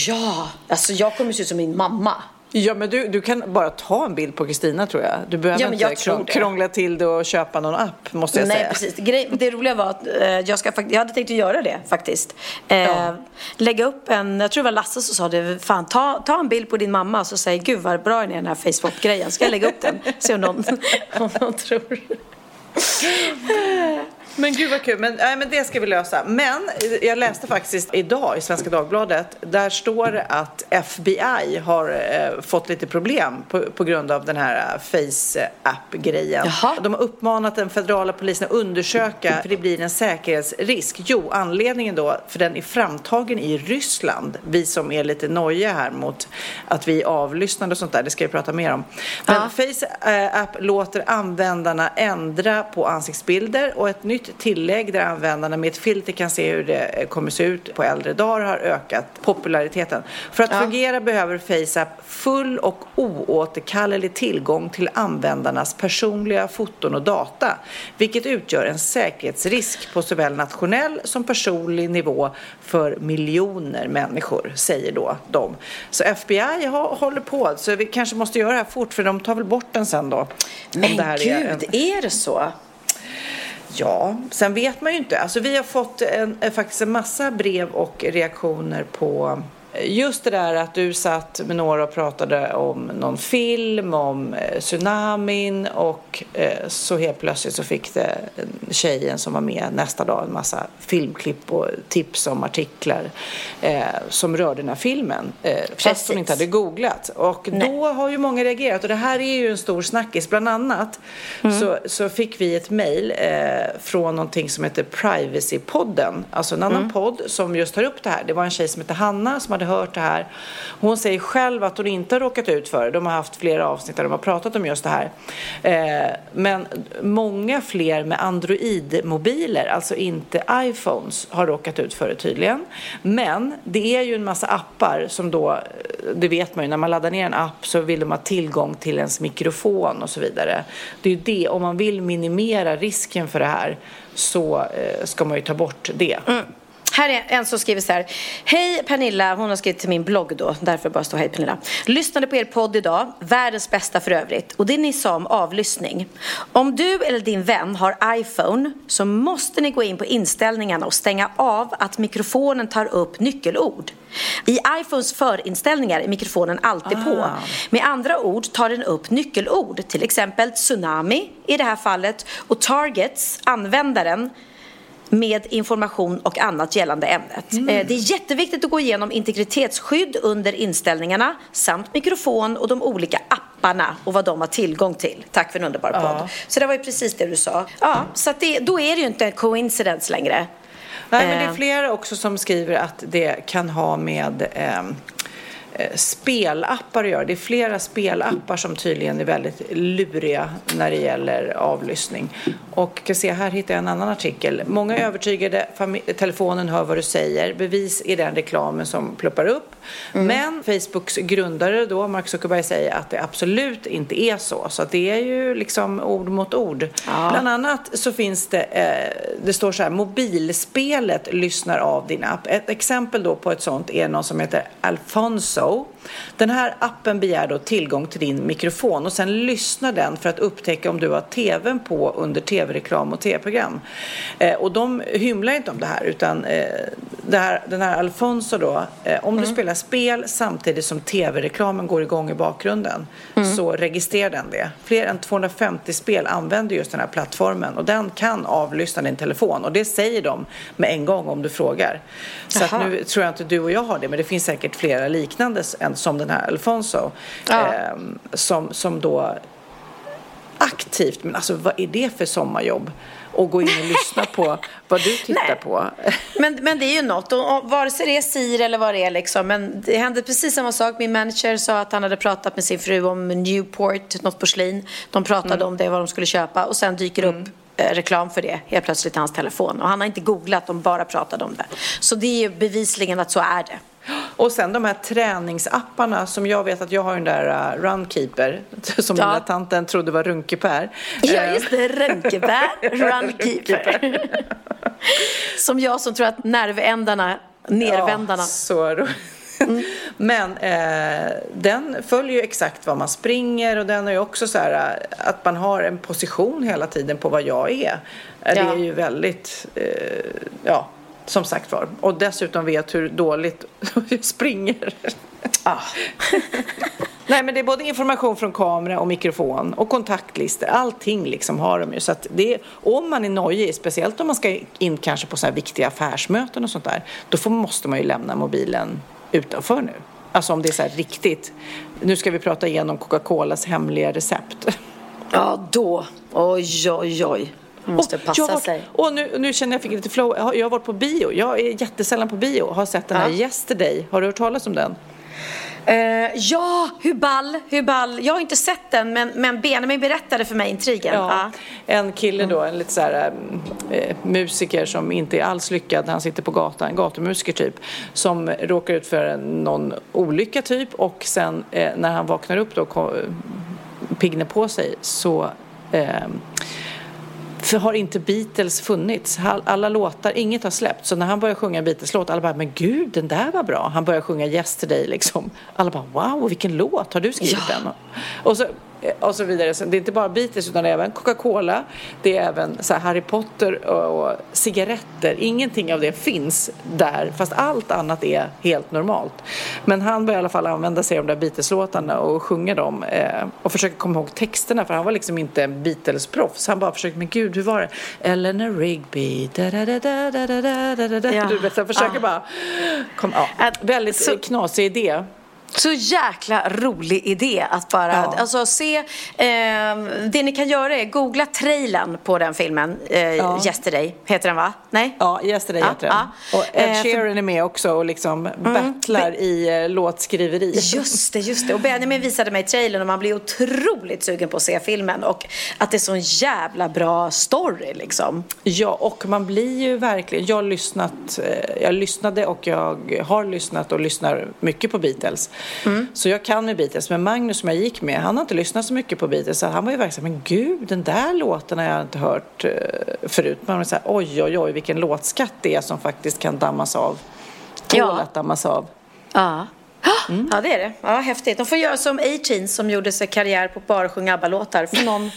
Ja, alltså jag kommer se ut som min mamma. Ja, men du, du kan bara ta en bild på Kristina tror jag. Du behöver Ja, inte krång- krångla till det och köpa någon app, måste jag Nej, säga. precis. Grej, det roliga var att eh, jag, ska, jag hade tänkt att göra det faktiskt. Eh, Ja. Lägga upp en, jag tror det var Lasse som sa det, fan ta, ta en bild på din mamma och så säg gud vad bra den är den här Facebook-grejen. Ska jag lägga upp den? Se om någon, om någon tror. Men gud vad kul, men, nej, men det ska vi lösa. Men eh, jag läste faktiskt idag i Svenska Dagbladet, där står det att FBI har eh, fått lite problem på, på grund av den här eh, Face-app-grejen. Jaha. De har uppmanat den federala polisen att undersöka, för det blir en säkerhetsrisk. Jo, anledningen då, för den är framtagen i Ryssland. Vi som är lite nojiga här mot att vi är avlyssnade och sånt där, det ska vi prata mer om. Men Ja. Face-app låter användarna ändra på ansiktsbilder och ett nytt tillägg där användarna med ett filter kan se hur det kommer se ut på äldre dagar har ökat populariteten. För att fungera behöver FaceApp full och oåterkallelig tillgång till användarnas personliga foton och data, vilket utgör en säkerhetsrisk på såväl nationell som personlig nivå för miljoner människor, säger då de. Så FBI håller på, så vi kanske måste göra det här fort för de tar väl bort den sen då. Men gud, är är det så? Ja, sen vet man ju inte. Alltså vi har fått en, eh, faktiskt en massa brev och reaktioner på just det där att du satt med några och pratade om någon film, om eh, tsunamin och eh, så helt plötsligt så fick det en tjejen som var med nästa dag en massa filmklipp och tips om artiklar eh, som rörde den här filmen. Eh, fast Precis. hon inte hade googlat. Och då har ju många reagerat och det här är ju en stor snackis. Bland annat så, så fick vi ett mejl från någonting som heter Privacy-podden. Alltså en annan podd som just tar upp det här. Det var en tjej som heter Hanna som hade hört det här. Hon säger själv att hon inte har råkat ut för det. De har haft flera avsnitt där de har pratat om just det här. Eh, men många fler med Android-mobiler, alltså inte iPhones, har råkat ut för det tydligen. Men det är ju en massa appar som då, eh, det vet man ju, när man laddar ner en app så vill de ha tillgång till ens mikrofon och så vidare. Det är ju det, om man vill minimera risken för det här så eh, ska man ju ta bort det. Mm. Här är en som skriver så här. Hej Pernilla, hon har skrivit till min blogg då, därför bara står hej Pernilla. Lyssnade på er podd idag, världens bästa för övrigt. Och det ni sa om avlyssning. Om du eller din vän har iPhone så måste ni gå in på inställningarna och stänga av att mikrofonen tar upp nyckelord. I iPhones förinställningar är mikrofonen alltid Ah. på. Med andra ord tar den upp nyckelord, till exempel tsunami i det här fallet och targets, användaren, med information och annat gällande ämnet. Mm. Eh, Det är jätteviktigt att gå igenom integritetsskydd under inställningarna samt mikrofon och de olika apparna och vad de har tillgång till. Tack för en underbar podd. Ja. Så det var ju precis det du sa. Ja, så det, då är det ju inte en coincidence längre. Nej, men det är Eh. flera också som skriver att det kan ha med eh, Eh, spelappar att göra. Det är flera spelappar som tydligen är väldigt luriga när det gäller avlyssning. Och kan se, här hittar jag en annan artikel. Många är övertygade, telefonen hör vad du säger. Bevis är den reklamen som pluppar upp. Men Facebooks grundare då, Mark Zuckerberg, säger att det absolut inte är så. Så att det är ju liksom ord mot ord. Bland annat så finns det, eh, det står så här, mobilspelet lyssnar av din app. Ett exempel då på ett sånt är någon som heter Alfonso. Den här appen begär då tillgång till din mikrofon och sen lyssnar den för att upptäcka om du har tvn på under tv-reklam och tv-program. Eh, och de hymlar inte om det här utan eh, det här, den här Alfonso då, eh, om du spelar spel samtidigt som tv-reklamen går igång i bakgrunden så registrerar den det. Fler än 250 spel använder just den här plattformen och den kan avlyssna din telefon och det säger de med en gång om du frågar. Så att nu tror jag inte du och jag har det men det finns säkert flera liknande än som den här Alfonso Ja. eh, som, som då aktivt, men alltså vad är det för sommarjobb? Och gå in och lyssna på vad du tittar Nej. på. Men, men det är ju något, och, och vare sig det är Siri eller vad det är liksom. Men det hände precis samma sak. Min manager sa att han hade pratat med sin fru om Newport, något porslin. De pratade Mm. om det, vad de skulle köpa. Och sen dyker upp eh, reklam för det helt plötsligt i hans telefon. Och han har inte googlat, de bara pratade om det. Så det är ju bevisligen att så är det. Och sen de här träningsapparna som jag vet att jag har den där uh, Runkeeper som Ja. den där tanten trodde var Runkeper. Ja, Eh, just det. Röntgenbär, runkeeper. Som jag som tror att nervändarna, nervändarna. Ja, så ro- Men eh, den följer ju exakt vad man springer och den är ju också så här eh, att man har en position hela tiden på vad jag är. Eh, Det Ja. är ju väldigt, eh, ja, som sagt var. Och dessutom vet hur dåligt jag springer. Ah. Nej men det är både information från kamera och mikrofon och kontaktlistor. Allting liksom har de ju. Så att det om man är nojig, speciellt om man ska in kanske på så här viktiga affärsmöten och sånt där. Då får, måste man ju lämna mobilen utanför nu. Alltså om det är så här riktigt. Nu ska vi prata igenom Coca-Colas hemliga recept. Ja, då. Oj, oj, oj. Man måste Och passa jag varit- sig. Och nu, nu känner jag fick lite flow. Jag har, jag har varit på bio. Jag är jättesällan på bio. Har sett den här Ja. Yesterday. Har du hört talas om den? Eh, ja, hur ball, hur ball. Jag har inte sett den, men, men Benjamin berättade för mig intrigen. Ja, en kille då, en lite så här eh, musiker som inte är alls lyckad. Han sitter på gatan, en gatumusiker typ. Som råkar ut för någon olycka typ och sen när han vaknar upp då, piggnar på sig så för har inte Beatles funnits? All- Alla låtar, inget har släppts. Så när han börjar sjunga Beatles-låt, alla bara, men gud, den där var bra. Han börjar sjunga Yesterday liksom. Alla bara, wow, vilken låt, har du skrivit Ja. den? Och så, och så vidare. Så det är inte bara Beatles utan även Coca-Cola, det är även så Harry Potter och, cigaretter. Ingenting av det finns där, fast allt annat är helt normalt. Men han börjar i alla fall använda sig av de där Beatles-låtarna och sjunga dem eh, och försöka komma ihåg texterna för han var liksom inte en Beatles-proffs. Han bara försökte, men gud, hur var det? Eleanor Rigby, da da da da da da da da da Ja. Du vet, så jag försöker Ja. bara, kom, ja. Väldigt så- knasig idé. Så jäkla rolig idé att bara, Ja. alltså se, eh, det ni kan göra är googla trailern på den filmen, eh, Ja. Yesterday, heter den va? Nej? Ja, Yesterday Ja, heter den. ja. Och Ed Eh, för- Mm. Sheeran är med också och liksom battlar i eh, låtskriveri. Just det, just det. Och Benjamin visade mig trailern och man blir otroligt sugen på att se filmen och att det är så en jävla bra story liksom. Ja, och man blir ju verkligen... Jag har lyssnat, eh, jag lyssnade och jag har lyssnat och lyssnar mycket på Beatles. Så jag kan ju Beatles, men Magnus som jag gick med, han har inte lyssnat så mycket på Beatles. Så han var ju verkligen men gud, den där låten har jag inte hört eh, förut. Man var så här, oj, oj, oj, vilken låtskatt det är som faktiskt kan dammas av. Tål Ja. att dammas av. Ja. Ja, det är det. Ja, häftigt. De får göra som A-Teens som gjorde sig karriär på att bara sjunga ABBA-låtar. För någon,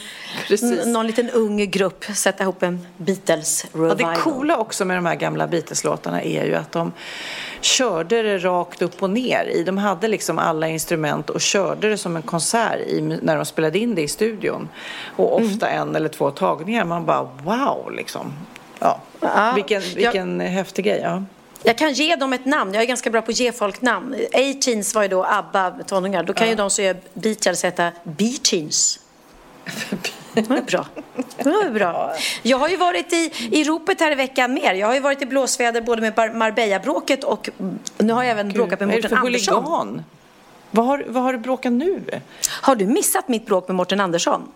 någon liten ung grupp sätta ihop en Beatles Ja, det coola också med de här gamla Beatles-låtarna är ju att de körde det rakt upp och ner. i. De hade liksom alla instrument och körde det som en konsert i, när de spelade in det i studion. Och ofta en eller två tagningar. Man bara wow liksom. Ja. Ja, vilken jag- vilken häftig grej. Ja. Jag kan ge dem ett namn. Jag är ganska bra på att ge folk namn. A-Teens var ju då ABBA, tonåringar. Då kan ju de som gör Beatles heta B-Teens. Det var bra. Det var bra. Jag har ju varit i, i ropet här i veckan mer. Jag har ju varit i blåsväder både med Marbella-bråket och nu har jag även bråkat med Mårten Andersson. Vad har, vad har du bråkat nu? Har du missat mitt bråk med Mårten Andersson?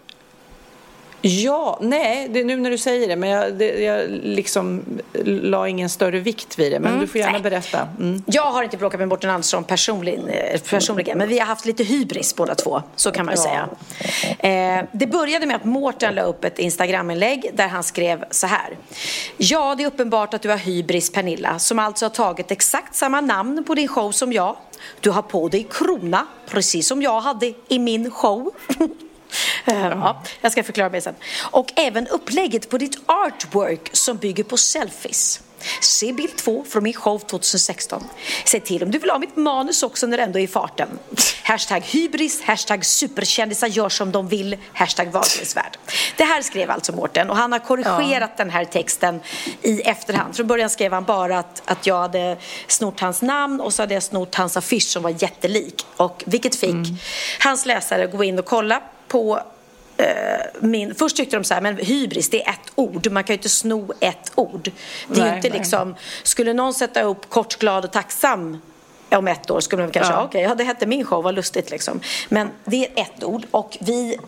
Ja, nej, det är nu när du säger det, men jag, det, jag liksom la ingen större vikt vid det. Men du får gärna nej. berätta. Mm. Jag har inte bråkat med Mårten Andersson personligen, eh, personligen, men vi har haft lite hybris båda två. Så kan man ju Ja. säga. Eh, det började med att Mårten la upp ett Instagraminlägg där han skrev så här. Ja, det är uppenbart att du har hybris, Pernilla, som alltså har tagit exakt samma namn på din show som jag. Du har på dig krona, precis som jag hade i min show. Ja, jag ska förklara mig sen. Och även upplägget på ditt artwork som bygger på selfies. Se bild två från min show 2016. Säg till om du vill ha mitt manus också när det ändå är i farten. Hashtag hybris, hashtag superkändisar gör som de vill, hashtag valfrihetsvärld. Det här skrev alltså Mårten och han har korrigerat den här texten i efterhand. Från början skrev han bara att, att jag hade snott hans namn och så hade jag snott hans affisch som var jättelik. Och vilket fick hans läsare gå in och kolla på eh, min, först tyckte de så här, men hybris det är ett ord, man kan ju inte sno ett ord. Det är Nej, inte nej. liksom, skulle någon sätta upp kort, glad och tacksam om ett år skulle man kanske, Ja. ja. okej, ja det hette min show, vad lustigt liksom. Men det är ett ord och vi,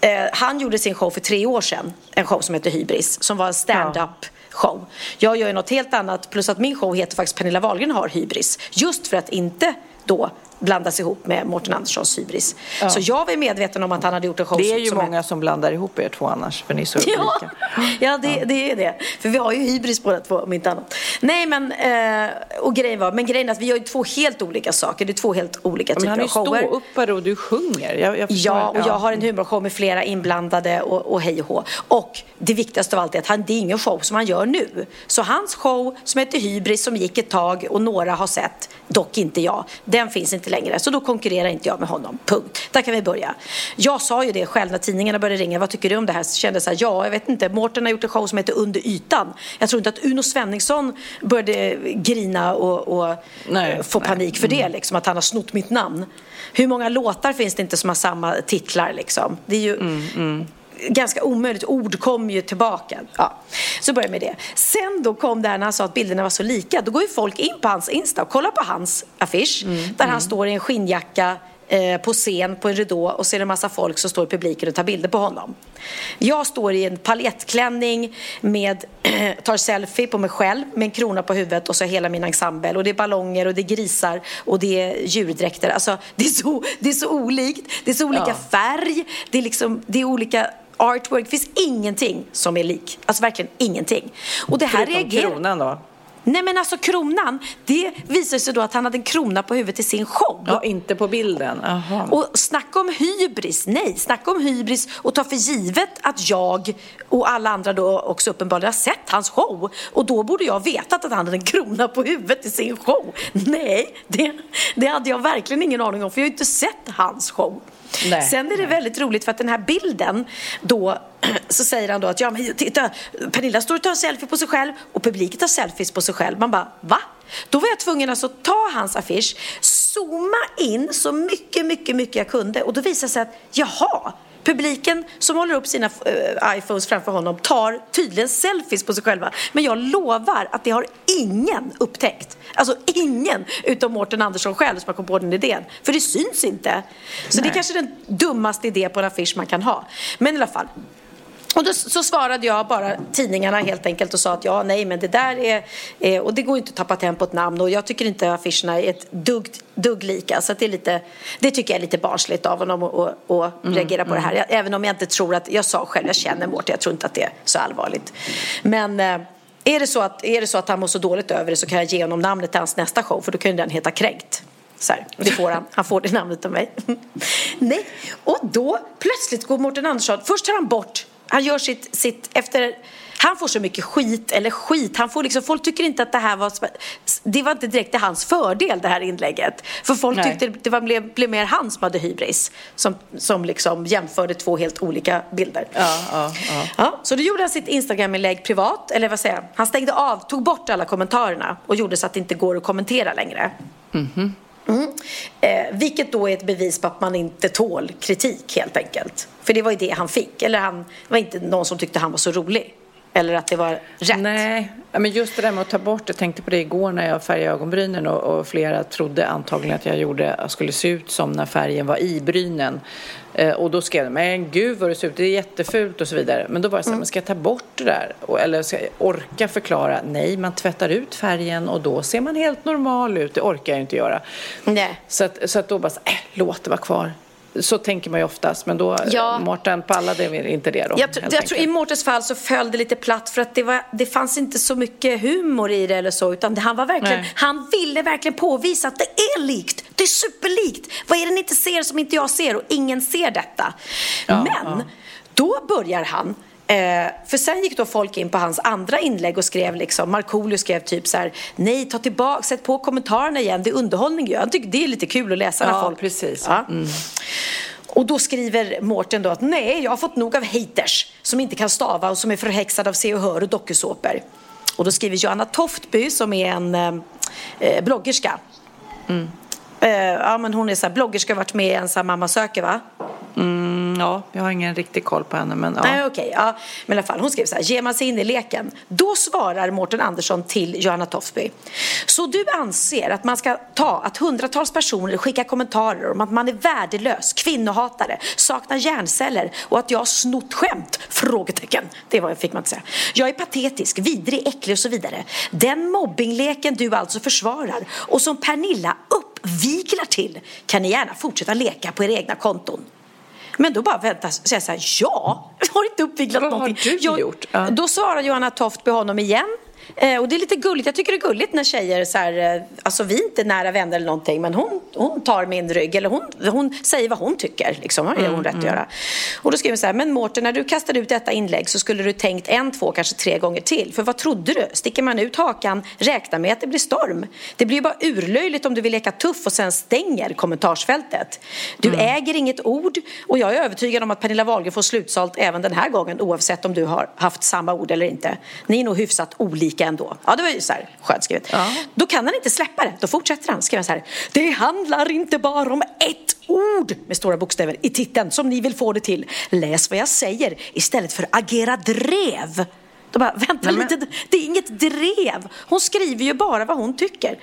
eh, han gjorde sin show för tre år sedan, en show som heter Hybris, som var en stand-up show. Jag gör ju något helt annat, plus att min show heter faktiskt Pernilla Wahlgren har hybris. Just för att inte då blandas ihop med Mårten Anderssons hybris. Så jag var medveten om att han hade gjort en show Det är ju som många som blandar ihop er två annars, för ni är så Ja, olika. ja det, det är det. För vi har ju hybris båda två om inte annat. Nej men, eh, och grejen var, men grejen är att vi gör ju två helt olika saker. Det är två helt olika Men typer han är av ju shower. ståuppare och du sjunger. Jag, jag. Ja, och jag har en humorshow med flera inblandade och, och hej och hå. Och det viktigaste av allt är att han, det är ingen show som han gör nu. Så hans show som heter Hybris som gick ett tag och några har sett, dock inte jag, den finns inte längre. Så då konkurrerar inte jag med honom. Punkt. Där kan vi börja. Jag sa ju det själv när tidningarna började ringa. Vad tycker du om det här? Så kände så här, ja, jag vet inte. Mårten har gjort en show som heter Under ytan. Jag tror inte att Uno Svenningsson började grina och, och Nej, eh, få nej. panik för det, liksom, att han har snott mitt namn. Hur många låtar finns det inte som har samma titlar? Liksom? Det är ju ganska omöjligt. Ord kommer ju tillbaka. Ja. Så börjar med det. Sen då kom det här när han sa att bilderna var så lika. Då går ju folk in på hans Insta och kollar på hans affisch där han står i en skinnjacka eh, på scen på en ridå och ser en massa folk som står i publiken och tar bilder på honom. Jag står i en paljettklänning med, tar selfie på mig själv med en krona på huvudet och så hela min ensemble och det är ballonger och det är grisar och det är djurdräkter. Alltså det är så, det är så olikt. Det är så olika Ja. färg, det är liksom, det är olika artwork. Det finns ingenting som är lik. Alltså verkligen ingenting. Och det här Förutom reagerar... kronan då? Nej men alltså kronan, det visar sig då att han hade en krona på huvudet i sin show. Ja, inte på bilden. Aha. Och snacka om hybris, nej, snacka om hybris och ta för givet att jag och alla andra då också uppenbarligen har sett hans show. Och då borde jag vetat att han hade en krona på huvudet i sin show. Nej, det, det hade jag verkligen ingen aning om för jag har ju inte sett hans show. Nej, Sen är det väldigt roligt för att den här bilden då så säger han då att ja men titta Pernilla står och tar selfie på sig själv och publiken tar selfies på sig själv. Man bara va? Då var jag tvungen alltså att ta hans affisch, zooma in så mycket, mycket, mycket jag kunde och då visade det sig att jaha, publiken som håller upp sina eh, iPhones framför honom tar tydligen selfies på sig själva. Men jag lovar att det har ingen upptäckt. Alltså ingen utom Mårten Andersson själv som har kommit på den idén. För det syns inte. Så det är kanske den dummaste idé på en affisch man kan ha. Men i alla fall. Och då så svarade jag bara tidningarna helt enkelt och sa att ja, nej, men det där är, är och det går inte att tappa tempo på ett namn och jag tycker inte affischerna är ett dugg, dugg lika så det är lite, det tycker jag är lite barnsligt av honom att, att mm, reagera på mm. det här. Jag, även om jag inte tror att, jag sa själv, jag känner Mårten, jag tror inte att det är så allvarligt. Men eh, är det, så att, är det så att han mår så dåligt över det så kan jag ge honom namnet till hans nästa show för då kan ju den heta Kränkt. Så här, det får han. Han får det namnet av mig. Nej, och då plötsligt går Mårten Andersson, först tar han bort han gör sitt, sitt efter han får så mycket skit, eller skit, han får liksom, folk tycker inte att det här var, det var inte direkt till hans fördel det här inlägget. För folk Nej. tyckte det var, blev, blev mer han som hade hybris, som, som liksom jämförde två helt olika bilder. Ja, ja, ja. ja så då gjorde han sitt Instagram-inlägg privat, eller vad säger jag, han stängde av, tog bort alla kommentarerna och gjorde så att det inte går att kommentera längre. Mm -hmm. Mm. Eh, vilket då är ett bevis på att man inte tål kritik helt enkelt. För det var ju det han fick. Eller han det var inte någon som tyckte han var så rolig. Eller att det var rätt. Nej, men just det där med att ta bort, jag tänkte på det igår när jag färgade ögonbrynen och, och flera trodde antagligen att jag gjorde, jag skulle se ut som när färgen var i brynen. Eh, och då skrev de, men gud vad du ser ut, det är jättefult och så vidare. Men då var det så här, mm. men ska jag ta bort det där? Eller ska jag orka förklara? Nej, man tvättar ut färgen och då ser man helt normal ut. Det orkar jag inte göra. Nej. Så, att, så att då bara, så, äh, låt det vara kvar. Så tänker man ju oftast, men då, ja. Mårten pallade inte det då. Jag, jag tror I Mårtens fall så föll det lite platt för att det, var, det fanns inte så mycket humor i det eller så, utan han, var verkligen, han ville verkligen påvisa att det är likt, det är superlikt. Vad är det ni inte ser som inte jag ser och ingen ser detta? Ja, men ja. då börjar han Eh, för sen gick då folk in på hans andra inlägg och skrev liksom, Markoolio skrev typ så här, nej ta tillbaka, sätt på kommentarerna igen, det är underhållning ju. Jag tycker det är lite kul att läsa när ja, folk... precis. Ja. Mm. Och då skriver Mårten då att nej, jag har fått nog av haters som inte kan stava och som är förhäxade av Se och Hör och dokusåpor. Och då skriver Johanna Toftby som är en eh, eh bloggerska. Mm. Eh, ja, men hon är så här, bloggerska, varit med i en så här, Mamma söker va? Mm, ja, jag har ingen riktig koll på henne. Men, ja. Nej, okej. Okay, ja. Men i alla fall, hon skrev så här, ger man sig in i leken, då svarar Mårten Andersson till Johanna Tofsby. Så du anser att man ska ta att hundratals personer skickar kommentarer om att man är värdelös, kvinnohatare, saknar hjärnceller och att jag har snott skämt? Frågetecken. Det var, fick man inte säga. Jag är patetisk, vidrig, äcklig och så vidare. Den mobbingleken du alltså försvarar och som Pernilla uppviglar till kan ni gärna fortsätta leka på era egna konton. Men då bara vänta, säga så här, ja, jag har inte uppviglat Vad någonting. Vad har du gjort? Ja. Då svarar Johanna Toft på honom igen Eh, och det är lite gulligt. Jag tycker det är gulligt när tjejer så här, eh, alltså vi är inte nära vänner eller någonting, men hon, hon tar min rygg eller hon, hon säger vad hon tycker. Liksom, har hon mm, rätt att mm. göra. Och då skriver hon så här, men Mårten, när du kastade ut detta inlägg så skulle du tänkt en, två, kanske tre gånger till. För vad trodde du? Sticker man ut hakan, räkna med att det blir storm. Det blir ju bara urlöjligt om du vill leka tuff och sen stänger kommentarsfältet. Du mm. äger inget ord och jag är övertygad om att Pernilla Wahlgren får slutsalt även den här gången oavsett om du har haft samma ord eller inte. Ni är nog hyfsat olika lika ändå. Ja, det var ju så här skönt skrivet. Ja. Då kan han inte släppa det. Då fortsätter han skriva så här. Det handlar inte bara om ett ord med stora bokstäver i titeln som ni vill få det till. Läs vad jag säger istället för agera drev. Då bara, vänta Nej, lite, det är inget drev. Hon skriver ju bara vad hon tycker.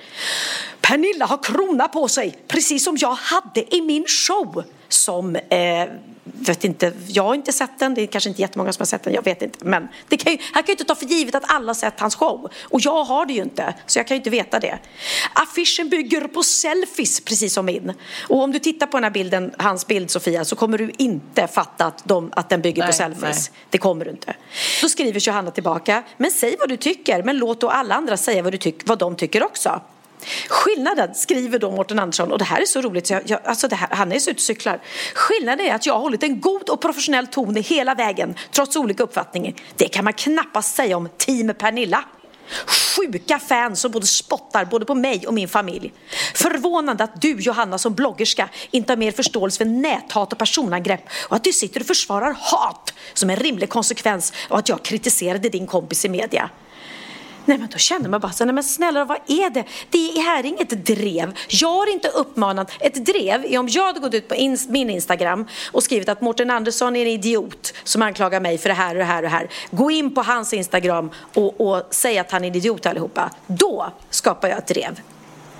Pernilla har krona på sig, precis som jag hade i min show. Som eh, vet inte, jag har inte sett den, det är kanske inte jättemånga som har sett den, jag vet inte. Men det kan ju, han kan ju inte ta för givet att alla sett hans show. Och jag har det ju inte, så jag kan ju inte veta det. Affischen bygger på selfies, precis som min. Och om du tittar på den här bilden, hans bild Sofia, så kommer du inte fatta att, de, att den bygger nej, på selfies. Nej. Det kommer du inte. Då skriver Johanna tillbaka, men säg vad du tycker, men låt då alla andra säga vad, du tyck, vad de tycker också. Skillnaden, skriver då Mårten Andersson, och det här är så roligt, så jag, jag, alltså det här, han är så ute och cyklar. Skillnaden är att jag har hållit en god och professionell ton hela vägen, trots olika uppfattningar. Det kan man knappast säga om Team Pernilla. Sjuka fans som både spottar både på mig och min familj. Förvånande att du Johanna som bloggerska inte har mer förståelse för näthat och personangrepp och att du sitter och försvarar hat som en rimlig konsekvens av att jag kritiserade din kompis i media. Nej men då känner man bara så, nej men snälla vad är det? Det här är inget drev. Jag har inte uppmanat, ett drev är om jag hade gått ut på in, min Instagram och skrivit att Mårten Andersson är en idiot som anklagar mig för det här och det här och det här. Gå in på hans Instagram och, och säg att han är en idiot allihopa. Då skapar jag ett drev.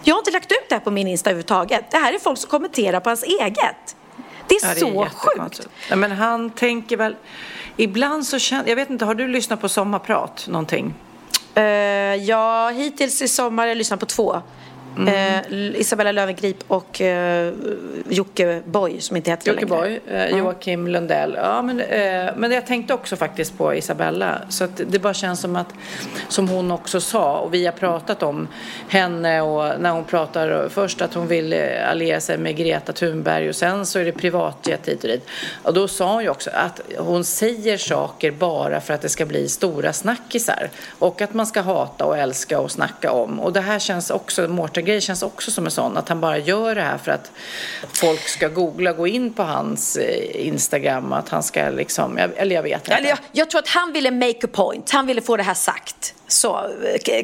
Jag har inte lagt ut det här på min Insta överhuvudtaget. Det här är folk som kommenterar på hans eget. Det är Ja, så jättekonstigt. sjukt. Nej, men han tänker väl... Ibland så känner... Jag vet inte, har du lyssnat på Sommarprat någonting? Uh, ja, hittills i sommar har jag lyssnat på två. Eh, Isabella Löwengrip och uh, Jocke Boy som inte heter Jocke. Boy, eh, Joakim Lundell. Ja, men, eh, men jag tänkte också faktiskt på Isabella. Så det bara känns som att, som hon också sa, och vi har pratat om henne och när hon pratar först att hon vill eh, alliera sig med Greta Thunberg och sen så är det privatjet hit och dit. Och då sa hon ju också att hon säger saker bara för att det ska bli stora snackisar. Och att man ska hata och älska och snacka om. Och det här känns också, Mårten Grej känns också som en sån, att han bara gör det här för att folk ska googla, gå in på hans eh, Instagram, att han ska liksom, eller jag vet inte. Eller jag, jag tror att han ville make a point. Han ville få det här sagt. Så,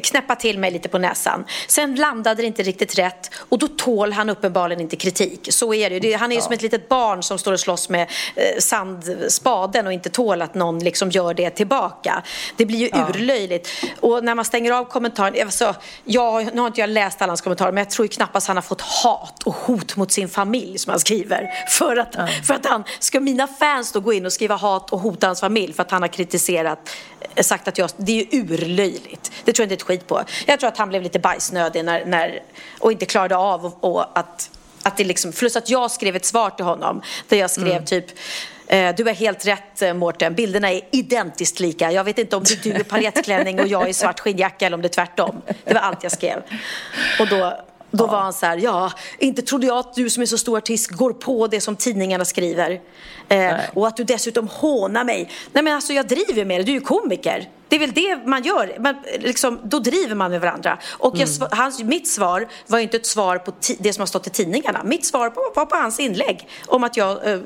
knäppa till mig lite på näsan. Sen landade det inte riktigt rätt och då tål han uppenbarligen inte kritik. Så är det ju. Han är ju som ett litet barn som står och slåss med eh, sandspaden och inte tål att någon liksom gör det tillbaka. Det blir ju urlöjligt. Och när man stänger av kommentaren, alltså, jag, nu har inte jag läst alla hans kommentarer men jag tror ju knappast han har fått hat och hot mot sin familj som han skriver. För att, för att han, ska mina fans då gå in och skriva hat och hota hans familj för att han har kritiserat, eh, sagt att jag, det är ju urlöjligt. Det tror jag inte ett skit på. Jag tror att han blev lite bajsnödig när, när, och inte klarade av och, och att, att det liksom, plus att jag skrev ett svar till honom där jag skrev typ eh, du har helt rätt eh, Mårten, bilderna är identiskt lika. Jag vet inte om det är du i paljettklänning och jag i svart skinnjacka eller om det är tvärtom. Det var allt jag skrev. Och då, då var han så här, ja, inte trodde jag att du som är så stor artist går på det som tidningarna skriver. Eh, och att du dessutom hånar mig. Nej men alltså jag driver med det, du är ju komiker. Det är väl det man gör, man, liksom, då driver man med varandra. Och jag, sv- hans, mitt svar var inte ett svar på det som har stått i tidningarna. Mitt svar på, var på hans inlägg om att, jag, eh,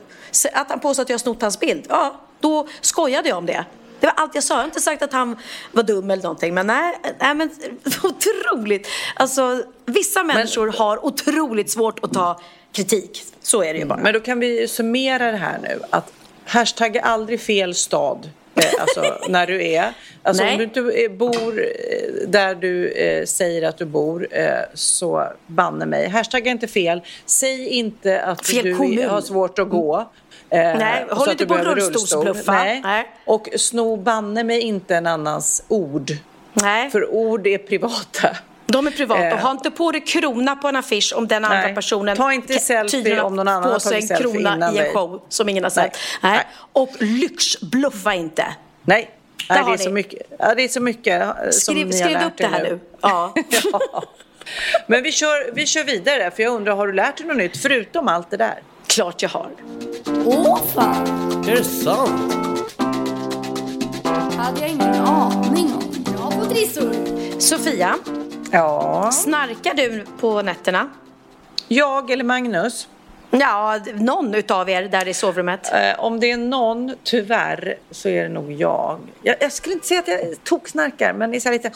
att han påstod att jag snott hans bild. Ja, då skojade jag om det. Det var allt jag sa. Jag har inte sagt att han var dum eller någonting. Men nej, nej men otroligt. Alltså, vissa människor har otroligt svårt att ta kritik. Så är det ju bara. Men då kan vi summera det här nu. Att hashtag är aldrig fel stad. Eh, alltså när du är. Alltså Nej. om du inte bor eh, där du eh, säger att du bor eh, så banne mig. Hashtag är inte fel. Säg inte att Fel du kommun. har svårt att gå. Eh, Nej, håll inte på rullstolsbluffa. Nej. Nej. Och sno banne mig inte en annans ord. Nej. För ord är privata. De är privata. Eh. Och ha inte på dig krona på en affisch om den andra Nej. personen Ta inte selfie om någon annan på sig en krona innan i en show som ingen har sett. Nej. Nej. Och lyxbluffa inte. Nej. Där Nej, det är, så mycket, ja, det är så mycket eh, som Skriv, ni har skriv lärt upp det här nu. Ja. Ja. Men vi kör, vi kör vidare, för jag undrar, har du lärt dig något nytt förutom allt det där? Klart jag har. Åh fan! Är det sant? hade jag ingen aning om. Bra på trissor. Sofia, Ja. snarkar du på nätterna? Jag eller Magnus? Ja, någon utav er där i sovrummet. Eh, om det är någon, tyvärr, så är det nog jag. Jag, jag skulle inte säga att jag toksnarkar, men det är så här lite...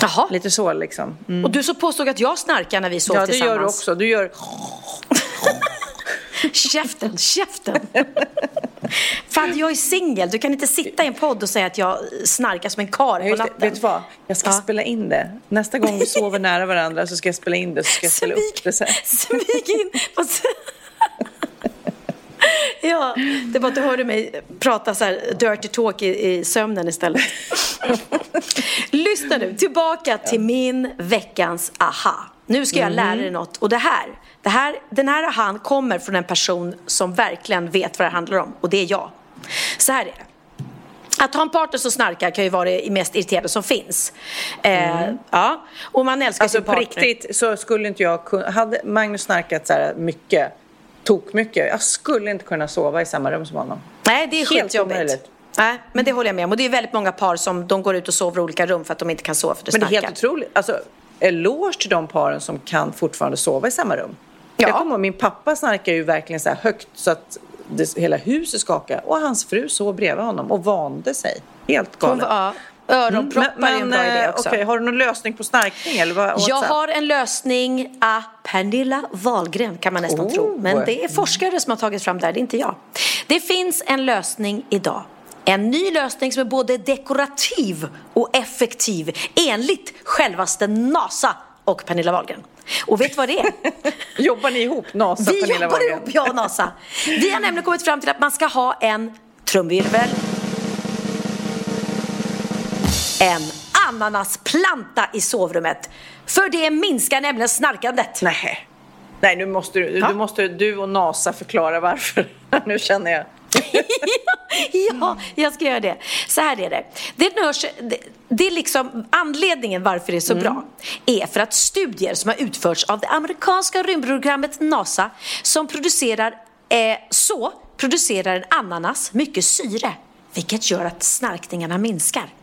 Jaha. Lite så liksom. Mm. Och du så påstod att jag snarkar när vi sov Ja, det tillsammans. gör du också. Du gör... Käften, käften. Fan, jag är singel. Du kan inte sitta i en podd och säga att jag snarkar som en karl på natten. vet du vad? Jag ska Ja. spela in det. Nästa gång vi sover nära varandra så ska jag spela in det. Så ska jag spela upp det sen. Smyg in. Fast- Ja, det var att du hörde mig prata så här dirty talk i, i sömnen istället. Lyssna nu, tillbaka till min veckans aha. Nu ska jag lära dig något. Och det här, det här, den här ahan kommer från en person som verkligen vet vad det handlar om. Och det är jag. Så här är det. Att ha en partner som snarkar kan ju vara det mest irriterande som finns. Eh, ja. Och man älskar Alltså sin på partner. riktigt så skulle inte jag kunna... Hade Magnus snarkat så här mycket, tok mycket, jag skulle inte kunna sova i samma rum som honom. Nej, det är Helt skitjobbigt. Nej, men det håller jag med om. Och det är väldigt många par som de går ut och sover i olika rum för att de inte kan sova för det Men det är snarkar. helt otroligt. Alltså, eloge till de paren som kan fortfarande sova i samma rum. Ja. Jag kommer ihåg, min pappa snarkar ju verkligen så här högt så att det, hela huset skakar. Och hans fru sov bredvid honom och vande sig. Helt galet. ja, öronproppar är en bra idé eh, också. okej, har du någon lösning på snarkning? Eller vad, Jag har en lösning a Pernilla Wahlgren kan man nästan Oh. tro. Men det är forskare som har tagit fram det här, det är inte jag. Det finns en lösning idag. En ny lösning som är både dekorativ och effektiv enligt självaste NASA och Pernilla Wahlgren. Och vet du vad det är? Jobbar ni ihop, NASA och Vi Pernilla jobbar Wahlgren? ihop, jag och NASA. Vi har nämligen kommit fram till att man ska ha en trumvirvel. En ananasplanta i sovrummet. För det minskar nämligen snarkandet. Nej. Nej, nu måste du, du, måste, du och NASA förklara varför. nu känner jag. ja, jag ska göra det. Så här är det. Det, nörs, det, det är liksom anledningen varför det är så bra är för att studier som har utförts av det amerikanska rymdprogrammet NASA som producerar eh, så producerar en ananas mycket syre vilket gör att snarkningarna minskar.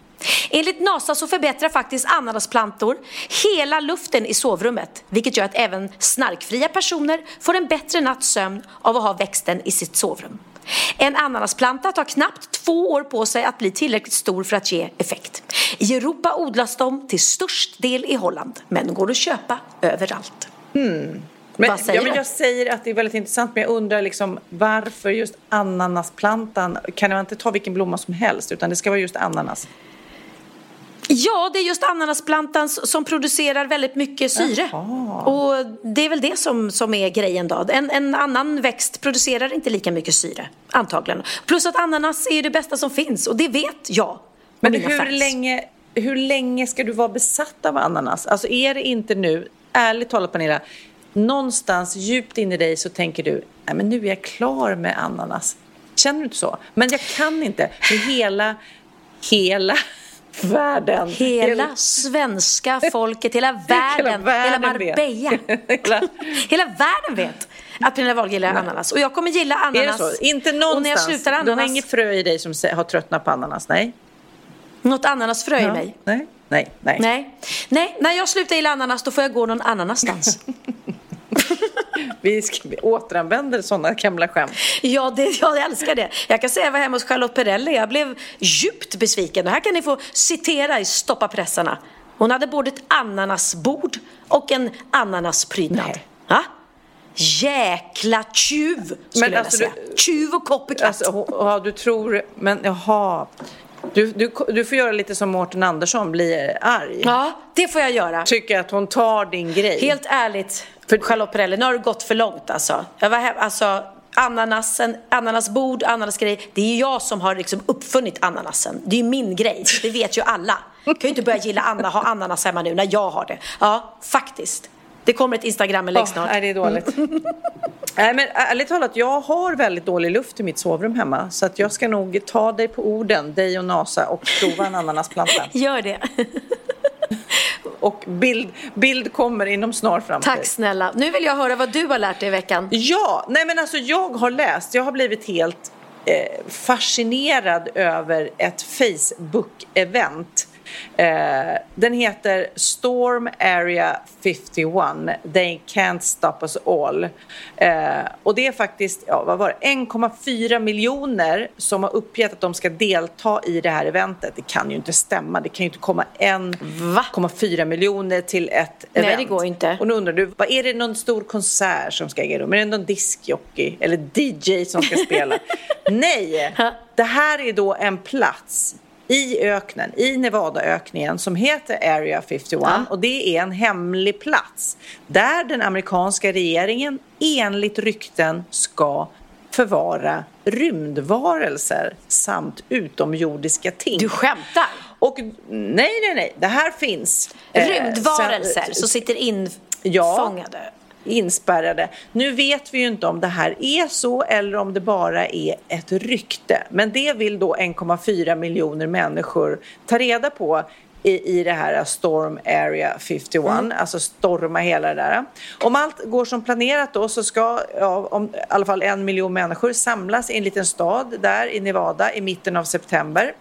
Enligt NASA så förbättrar faktiskt ananasplantor hela luften i sovrummet vilket gör att även snarkfria personer får en bättre natts sömn av att ha växten i sitt sovrum. En ananasplanta tar knappt två år på sig att bli tillräckligt stor för att ge effekt. I Europa odlas de till störst del i Holland, men går att köpa överallt. Men, Vad säger ja, men jag säger att det är väldigt intressant, men jag undrar liksom varför just ananasplantan? Kan man inte ta vilken blomma som helst, utan det ska vara just ananas? Ja, det är just ananasplantan som producerar väldigt mycket syre. Och det är väl det som, som är grejen då. En, en annan växt producerar inte lika mycket syre, antagligen. Plus att ananas är det bästa som finns och det vet jag Men hur fans. länge, hur länge ska du vara besatt av ananas? Alltså är det inte nu, ärligt talat Pernilla, någonstans djupt in i dig så tänker du, nej men nu är jag klar med ananas. Känner du inte så? Men jag kan inte, för hela, hela världen. Hela svenska folket, hela världen, hela, världen Marbella. vet. Hela- hela världen vet att Pernilla Wahlgren gillar ananas. Och jag kommer gilla Är det ananas. så? Inte Och när jag någonstans? slutar Du har ananas, inget frö i dig som har tröttnat på ananas? Nej? något ananasfrö i Ja. mig. Nej? Nej? Nej? Nej. Nej, när jag slutar gilla ananas då får jag gå någon annanstans. Vi, ska, vi återanvänder sådana gamla skämt. Ja, det, jag älskar det. Jag kan säga jag var hemma hos Charlotte Perrelli. Jag blev djupt besviken. Och här kan ni få citera i Stoppa pressarna. Hon hade både ett ananasbord och en ananasprydnad. Ja? Jäkla tjuv, skulle Men jag alltså, säga. Tjuv och copycat. Alltså, ja, du tror, men jaha. Du, du, du får göra lite som Mårten Andersson, bli arg. ja, det får jag göra. Tycker att hon tar din grej. Helt ärligt, För- Charlotte Perrelli, nu har det gått för långt alltså. Jag var hem, alltså ananasen, ananasbord, ananasgrej. Det är ju jag som har liksom uppfunnit ananasen. Det är ju min grej, det vet ju alla. Jag kan ju inte börja gilla Anna, ha ananas hemma nu när jag har det. Ja, faktiskt. Det kommer ett Instagram-inlägg Åh, snart. nej, det är dåligt. nej, men ärligt talat, jag har väldigt dålig luft i mitt sovrum hemma. Så att jag ska nog ta dig på orden, dig och NASA, och prova en ananasplanta. Gör det. och bild, bild kommer inom snar framtid. Tack snälla. Nu vill jag höra vad du har lärt dig i veckan. Ja, nej men alltså jag har läst, jag har blivit helt eh, fascinerad över ett Facebook-event. Eh, den heter Storm Area 51, They Can't Stop Us All. Eh, och det är faktiskt, ja vad var det, 1,4 miljoner som har uppgett att de ska delta i det här eventet. Det kan ju inte stämma, det kan ju inte komma 1,4 miljoner till ett Nej, event. det går inte. Och nu undrar du, vad är det någon stor konsert som ska äga rum? Är det någon diskjockey eller DJ som ska spela? Nej, det här är då en plats i öknen, i Nevadaöknen som heter Area 51 och det är en hemlig plats där den amerikanska regeringen enligt rykten ska förvara rymdvarelser samt utomjordiska ting. Du skämtar? Och nej, nej, nej, det här finns. Eh, Rymdvarelser sen- som sitter Ja. Inspärrade. Nu vet vi ju inte om det här är så eller om det bara är ett rykte. Men det vill då 1,4 miljoner människor ta reda på i, i det här Storm Area 51, alltså storma hela det där. Om allt går som planerat då så ska ja, om, i alla fall en miljon människor samlas i en liten stad där i Nevada i mitten av september.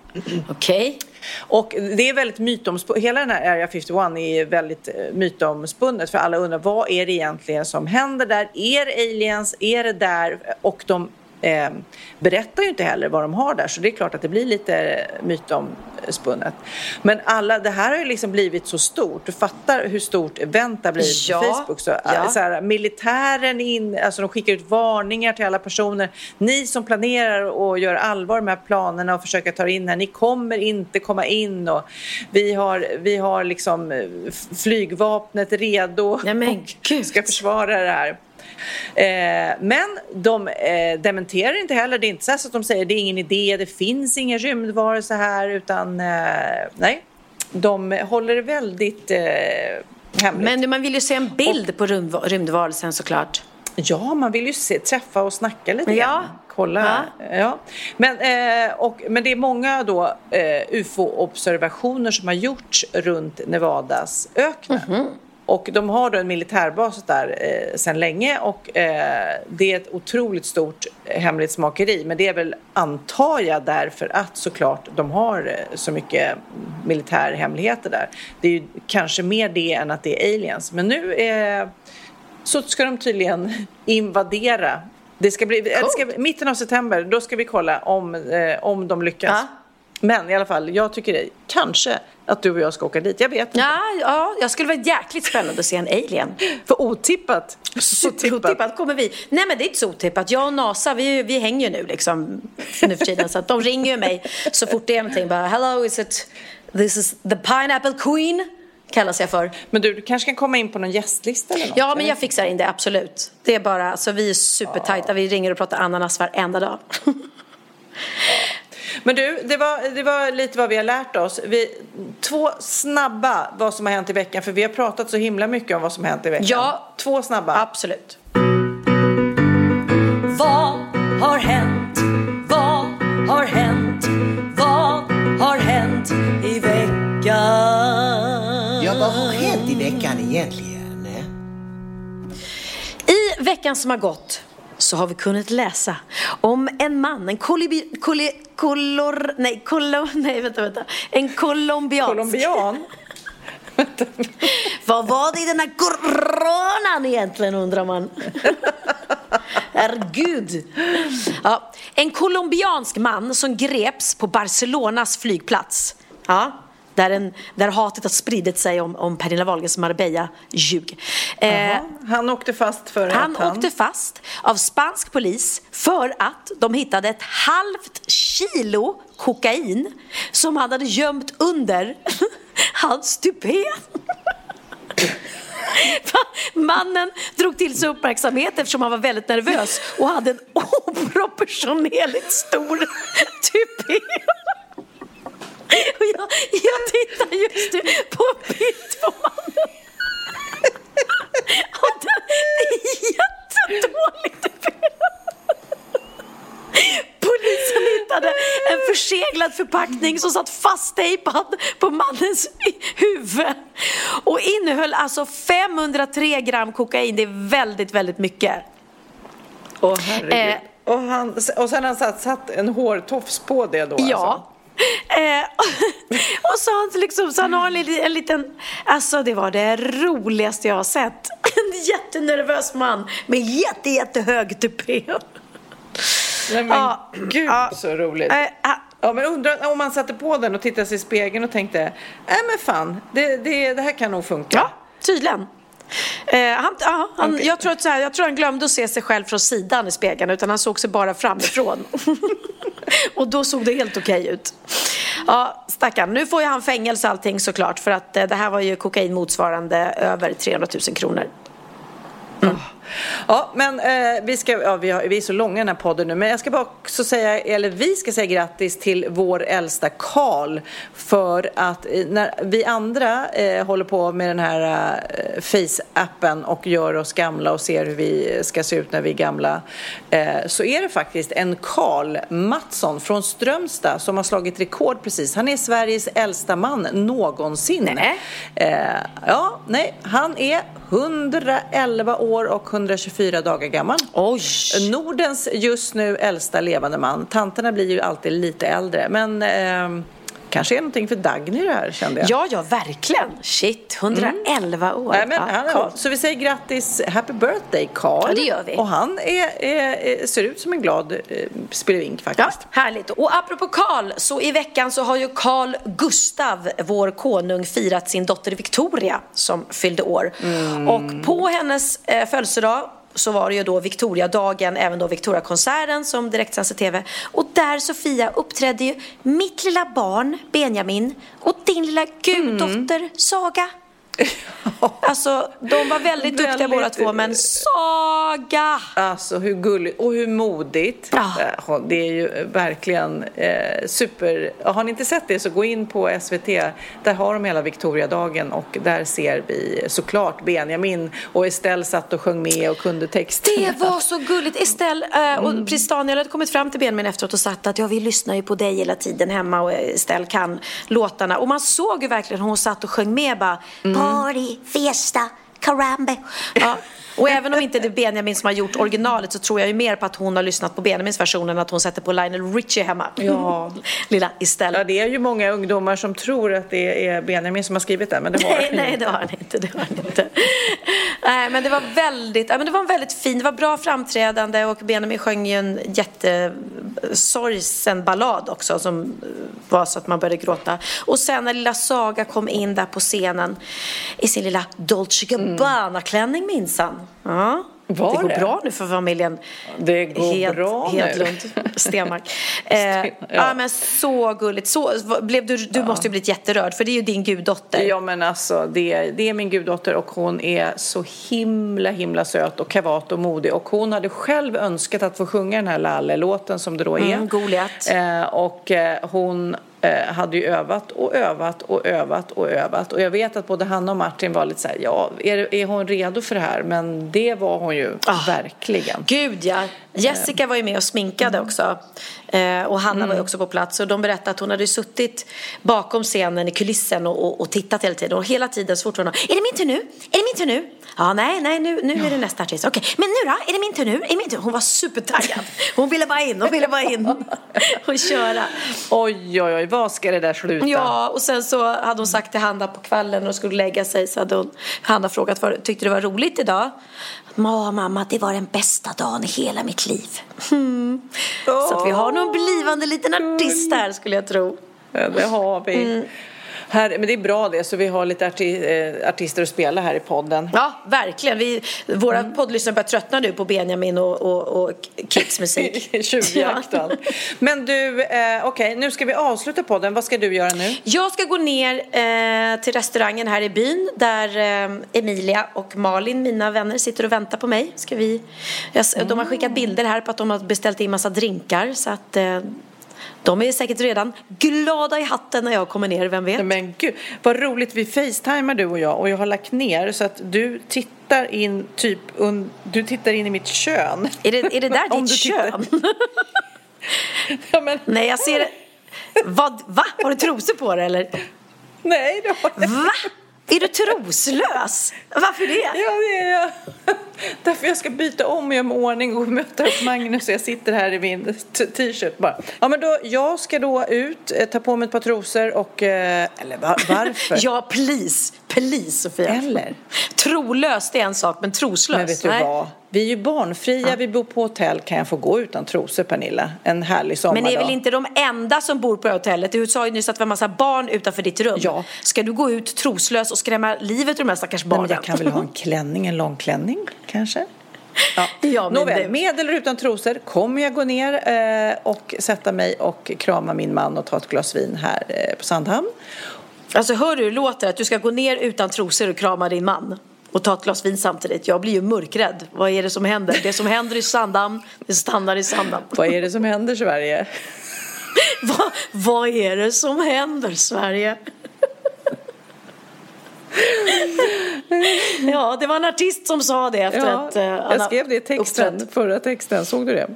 Okej. Och det är väldigt mytomspunnet, hela den här Area 51 är väldigt eh, mytomspunnet för alla undrar vad är det egentligen som händer där? Är det aliens? Är det där? Och de eh, berättar ju inte heller vad de har där så det är klart att det blir lite mytomspunnet. Men alla, det här har ju liksom blivit så stort. Du fattar hur stort event det har blivit Ja, på Facebook. Så, ja. så här, militären in, alltså de skickar ut varningar till alla personer. Ni som planerar och gör allvar med planerna och försöker ta in här, ni kommer inte komma in och vi har, vi har liksom eh, flygvapnet redo Nej, men och ska försvara det här. Eh, men de eh, dementerar inte heller. Det är inte så att de säger det är ingen idé, det finns ingen rymdvarelse här utan eh, nej. De håller det väldigt eh, hemligt. Men man vill ju se en bild på rymd, rymdvarelsen såklart. Ja, man vill ju se, träffa och snacka lite Ja. grann. Kolla. Ja. Men, eh, och, men det är många då eh, UFO-observationer som har gjorts runt Nevadas öknen. Mhm. Och de har då en militärbas där eh, sedan länge och eh, det är ett otroligt stort hemlighetsmakeri. Men det är väl, antar jag, därför att såklart de har eh, så mycket militärhemligheter där. Det är ju kanske mer det än att det är aliens. Men nu eh, så ska de tydligen invadera. Det ska bli, det ska, mitten av september, då ska vi kolla om, eh, om de lyckas. Ja. Men i alla fall, jag tycker kanske att du och jag ska åka dit. Jag vet inte. Ja, ja, jag skulle vara jäkligt spännande att se en alien. För otippat. Otippat kommer vi. Nej men det är inte så otippat. Jag och NASA, vi, vi hänger ju nu liksom nu för tiden. Så att de ringer ju mig så fort det är någonting. Bara, hello, is it, this is the pineapple queen? Kallas jag för. Men du, du kanske kan komma in på någon gästlista eller något? Ja, men jag fixar in det, absolut. Det är bara, alltså vi är supertajta. Vi ringer och pratar ananas varenda dag. Men du, det var, det var lite vad vi har lärt oss. Vi, två snabba vad som har hänt i veckan. För vi har pratat så himla mycket om vad som har hänt i veckan. Ja. Två snabba. Absolut. Vad har hänt? Vad har hänt? Vad har hänt i veckan? Ja, vad har hänt i veckan egentligen? I veckan som har gått så har vi kunnat läsa om en man, en kolibi, koli, kolor, nej, kolo, nej vänta, vänta, en colombiansk. Colombian? Vad var det i den här coronan egentligen undrar man. Herregud. Ja, en colombiansk man som greps på Barcelonas flygplats. Ja, där, en, där hatet har spridit sig om, om Pernilla Wahlgrens Marbella-ljug. Eh, Han åkte fast för han att han... åkte fast av spansk polis för att de hittade ett halvt kilo kokain som han hade gömt under hans tupé. Mannen drog till sig uppmärksamhet eftersom han var väldigt nervös och hade en oproportionerligt stor tupé. Och jag, jag tittar just nu på en bild på mannen. Och det, det är jättedåligt. Polisen hittade en förseglad förpackning som satt fasttejpad på mannens huvud och innehöll alltså 503 gram kokain. Det är väldigt, väldigt mycket. Åh herregud. Eh. och, han, och sen har han satt, satt en hårtofs på det då Ja. alltså? Eh, och så har han liksom, så han har en, en liten, alltså det var det roligaste jag har sett. En jättenervös man med jätte, jättehög tupé. Nej men Ja. gud Ja. så roligt. Eh, ah, Ja men undrar om man satte på den och tittade sig i spegeln och tänkte Nej men fan, det, det, det här kan nog funka. Ja, tydligen. Eh, han, ja, han, Okej. jag, tror att så här, jag tror han glömde att se sig själv från sidan i spegeln utan han såg sig bara framifrån. och då såg det helt okej ut. Ja, stackarn. Nu får ju han fängelse allting såklart för att eh, det här var ju kokain motsvarande över 300 000 kronor. Ja, men eh, vi, ska, ja, vi, har, vi är så långa i den här podden nu, men jag ska bara också säga, eller vi ska säga grattis till vår äldsta Karl för att eh, när vi andra eh, håller på med den här eh, Face-appen och gör oss gamla och ser hur vi ska se ut när vi är gamla, eh, så är det faktiskt en Karl Mattsson från Strömstad som har slagit rekord precis. Han är Sveriges äldsta man någonsin. Nej. Eh, ja, nej, han är 111 år och 124 dagar gammal. Oj! Nordens just nu äldsta levande man. Tanterna blir ju alltid lite äldre, men eh, kanske är någonting för Dagny det här kände jag. Ja, ja, verkligen. Shit, 111 år. Nej, men Ja, han, coolt. så vi säger grattis, happy birthday Carl. Ja, det gör vi. Och han är, är, ser ut som en glad eh, spelevink Ja, faktiskt. härligt. Och apropå Karl, så i veckan så har ju Carl Gustav, vår konung, firat sin dotter Victoria som fyllde år. Mm. Och på hennes eh, födelsedag så var det ju då Victoriadagen, även då Victoriakonserten som direktsänds i TV. Och där Sofia uppträdde ju mitt lilla barn Benjamin och din lilla guddotter Mm. Saga. Alltså, de var väldigt duktiga Väldigt- båda två, men Saga! Alltså hur gulligt och hur modigt. Ja. Eh, Det är ju verkligen eh, super. Har ni inte sett det så gå in på SVT. Där har de hela Victoriadagen och där ser vi såklart Benjamin och Estelle satt och sjöng med och kunde texten. Det var så gulligt. Estelle eh, och prins Daniel hade kommit fram till Benjamin efteråt och sagt att ja, vi lyssnar ju på dig hela tiden hemma och Estelle kan låtarna. Och man såg ju verkligen hon satt och sjöng med bara Party, fiesta, carambe. Ja. Och även om inte det är Benjamin som har gjort originalet så tror jag ju mer på att hon har lyssnat på Benjamins version än att hon sätter på Lionel Richie hemma. Ja. Lilla Estelle. Ja, det är ju många ungdomar som tror att det är Benjamin som har skrivit det, men det har Nej, han nej, inte. det har han inte. Det har han inte. Nej, men det var väldigt, ja, men det var en väldigt fin, det var bra framträdande och Benjamin sjöng ju en jättesorgsen ballad också som eh, var så att man började gråta. Och sen när lilla Saga kom in där på scenen i sin lilla Dolce Gabbana-klänning minsann. Ja. Var det går det? bra nu för familjen Det går Hed, bra nu. Hedlund, Stenmark. Eh, ja. ja. men så gulligt. Så, blev du, du måste ju blivit jätterörd för det är ju din guddotter. Ja men alltså det, det är min guddotter och hon är så himla himla söt och kavat och modig och hon hade själv önskat att få sjunga den här Lalle-låten som det då är. Mm, Goliat. Eh, och eh, hon hade ju övat och övat och övat och övat och jag vet att både Hanna och Martin var lite så här, ja är, är hon redo för det här? Men det var hon ju Ah. verkligen. Gud ja. Jessica var ju med och sminkade också. Eh, och Hanna var ju också på plats. Och de berättade att hon hade suttit bakom scenen i kulissen och, och, och tittat hela tiden. Och hela tiden så fort hon Är det min tur nu? Är det min tur nu? Ja, nej, nej, nu, nu är det nästa artist. Okej, men nu då? Är det min tur nu? Är det min tur? Hon var supertaggad. Hon ville bara in, hon ville bara in och köra. Oj oj oj, vad ska det där sluta? Ja, och sen så hade hon sagt till Hanna på kvällen när hon skulle lägga sig så hade hon, Hanna frågat vad tyckte du var roligt idag? Ja, mamma, det var den bästa dagen i hela mitt liv. Mm. Så att vi har någon blivande liten artist här skulle jag tro. Ja, det har vi. Mm. Här, men det är bra det, så vi har lite arti- eh, artister att spela här i podden. Ja, verkligen. Vi, våra poddlyssnare börjar tröttna nu på Benjamin och, och, och Kids musik. Tjuvjakt och allt. Men du, eh, okej, nu ska vi avsluta podden. Vad ska du göra nu? Jag ska gå ner eh, till restaurangen här i byn där eh, Emilia och Malin, mina vänner, sitter och väntar på mig. Ska vi, jag, De har skickat bilder här på att de har beställt in massa drinkar så att eh, de är säkert redan glada i hatten när jag kommer ner, vem vet? Men gud, vad roligt. Vi facetimar du och jag och jag har lagt ner så att du tittar in typ un, du tittar in i mitt kön. Är det, är det där Om ditt kön? Ja, men, Nej, jag ser... Vad, va? Har du trosor på dig eller? nej, det har jag Va? Är du troslös? Varför det? Ja, det är jag. Därför jag ska byta om och göra mig i ordning och möta upp Magnus. Jag sitter här i min t-shirt bara. Ja, men då, jag ska då ut, eh, ta på mig ett par trosor och... eh, Eller va, varför? Ja, please. Please, Sofia. Eller? Trolös, det är en sak, men troslös? Men vet du nej. vad? Vi är ju barnfria, vi bor på hotell. Kan jag få gå utan trosor, Pernilla? En härlig sommardag. Men ni är väl inte de enda som bor på det hotellet? Du sa ju nyss att det var en massa barn utanför ditt rum. Ja. Ska du gå ut troslös och skrämma livet ur de här stackars Nej, barnen? men jag kan väl ha en klänning, en långklänning kanske? Ja. Ja, Nåväl, det- med eller utan trosor kommer jag gå ner eh, och sätta mig och krama min man och ta ett glas vin här eh, på Sandhamn. Alltså hör du hur det låter? Att du ska gå ner utan trosor och krama din man och ta ett glas vin samtidigt. Jag blir ju mörkrädd. Vad är det som händer? Det som händer i Sandhamn, det stannar i Sandhamn. Vad är det som händer Sverige? Va, vad är det som händer Sverige? Ja, det var en artist som sa det efter Ja, att eh, jag skrev det i texten, uppträtt. förra texten. Såg du det?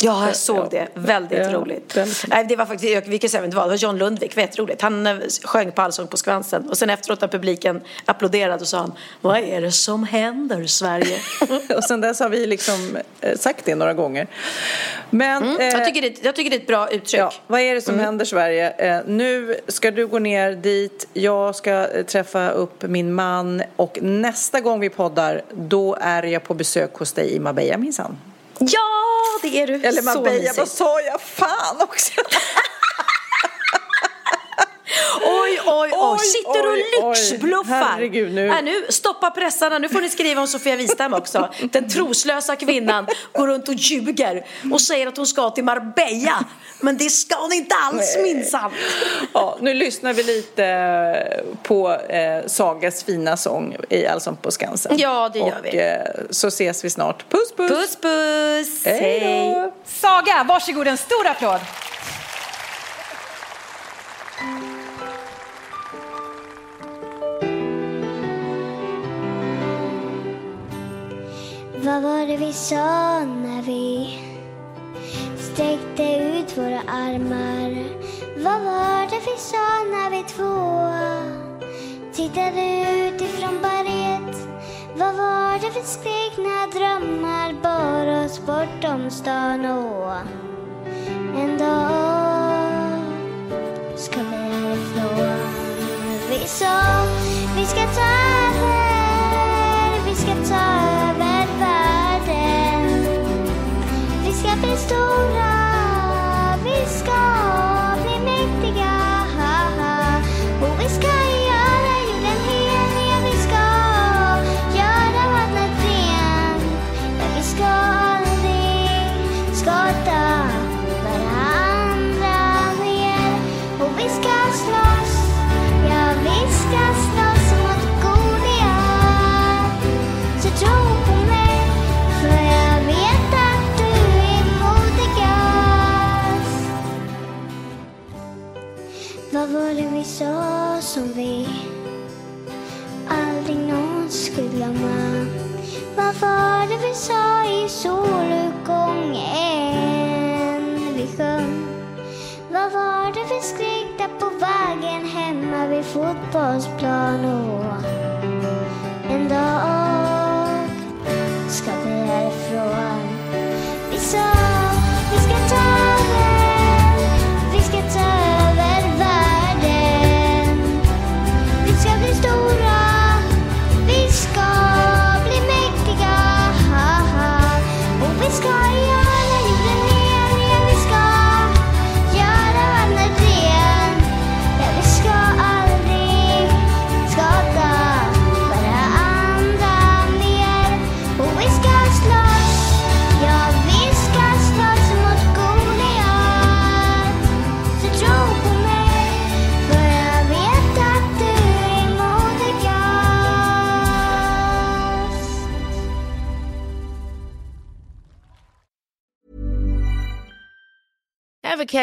Ja, jag såg det. Väldigt Ja, roligt. Nej, det var faktiskt, vi kan säga vem det var, det var John Lundvik, väldigt roligt. Han eh, sjöng på Allsång på Skansen och sen efteråt när publiken applåderade och sa han, vad är det som händer Sverige? och sen dess har vi liksom eh, sagt det några gånger. Men, Mm, eh, jag, tycker det, jag tycker det är ett bra uttryck. Ja, vad är det som Mm. händer Sverige? Eh, nu ska du gå ner dit, jag ska eh, träffa upp min man och nästa gång vi poddar då är jag på besök hos dig i Marbella minsann. Ja, det är du. Eller Marbella, mysigt. vad sa jag? Fan också! Oj, oj, oj. Sitter och oj, oj. lyxbluffar. Herregud, nu- Äh, nu. Stoppa pressarna. Nu får ni skriva om Sofia Wistam också. Den troslösa kvinnan går runt och ljuger och säger att hon ska till Marbella. Men det ska hon inte alls minsann. Ja, nu lyssnar vi lite eh, på eh, Sagas fina sång i Allsång på Skansen. Ja, det gör och, vi. Eh, så ses vi snart. Puss, puss! Puss, puss! Hej. Saga, varsågod en stor applåd. Vad var det vi sa när vi sträckte ut våra armar? Vad var det vi sa när vi två tittade ut ifrån berget? Vad var det vi skrek när drömmar bar oss bortom stan och en dag ska vi härifrån? Vi sa vi ska ta över, vi ska ta över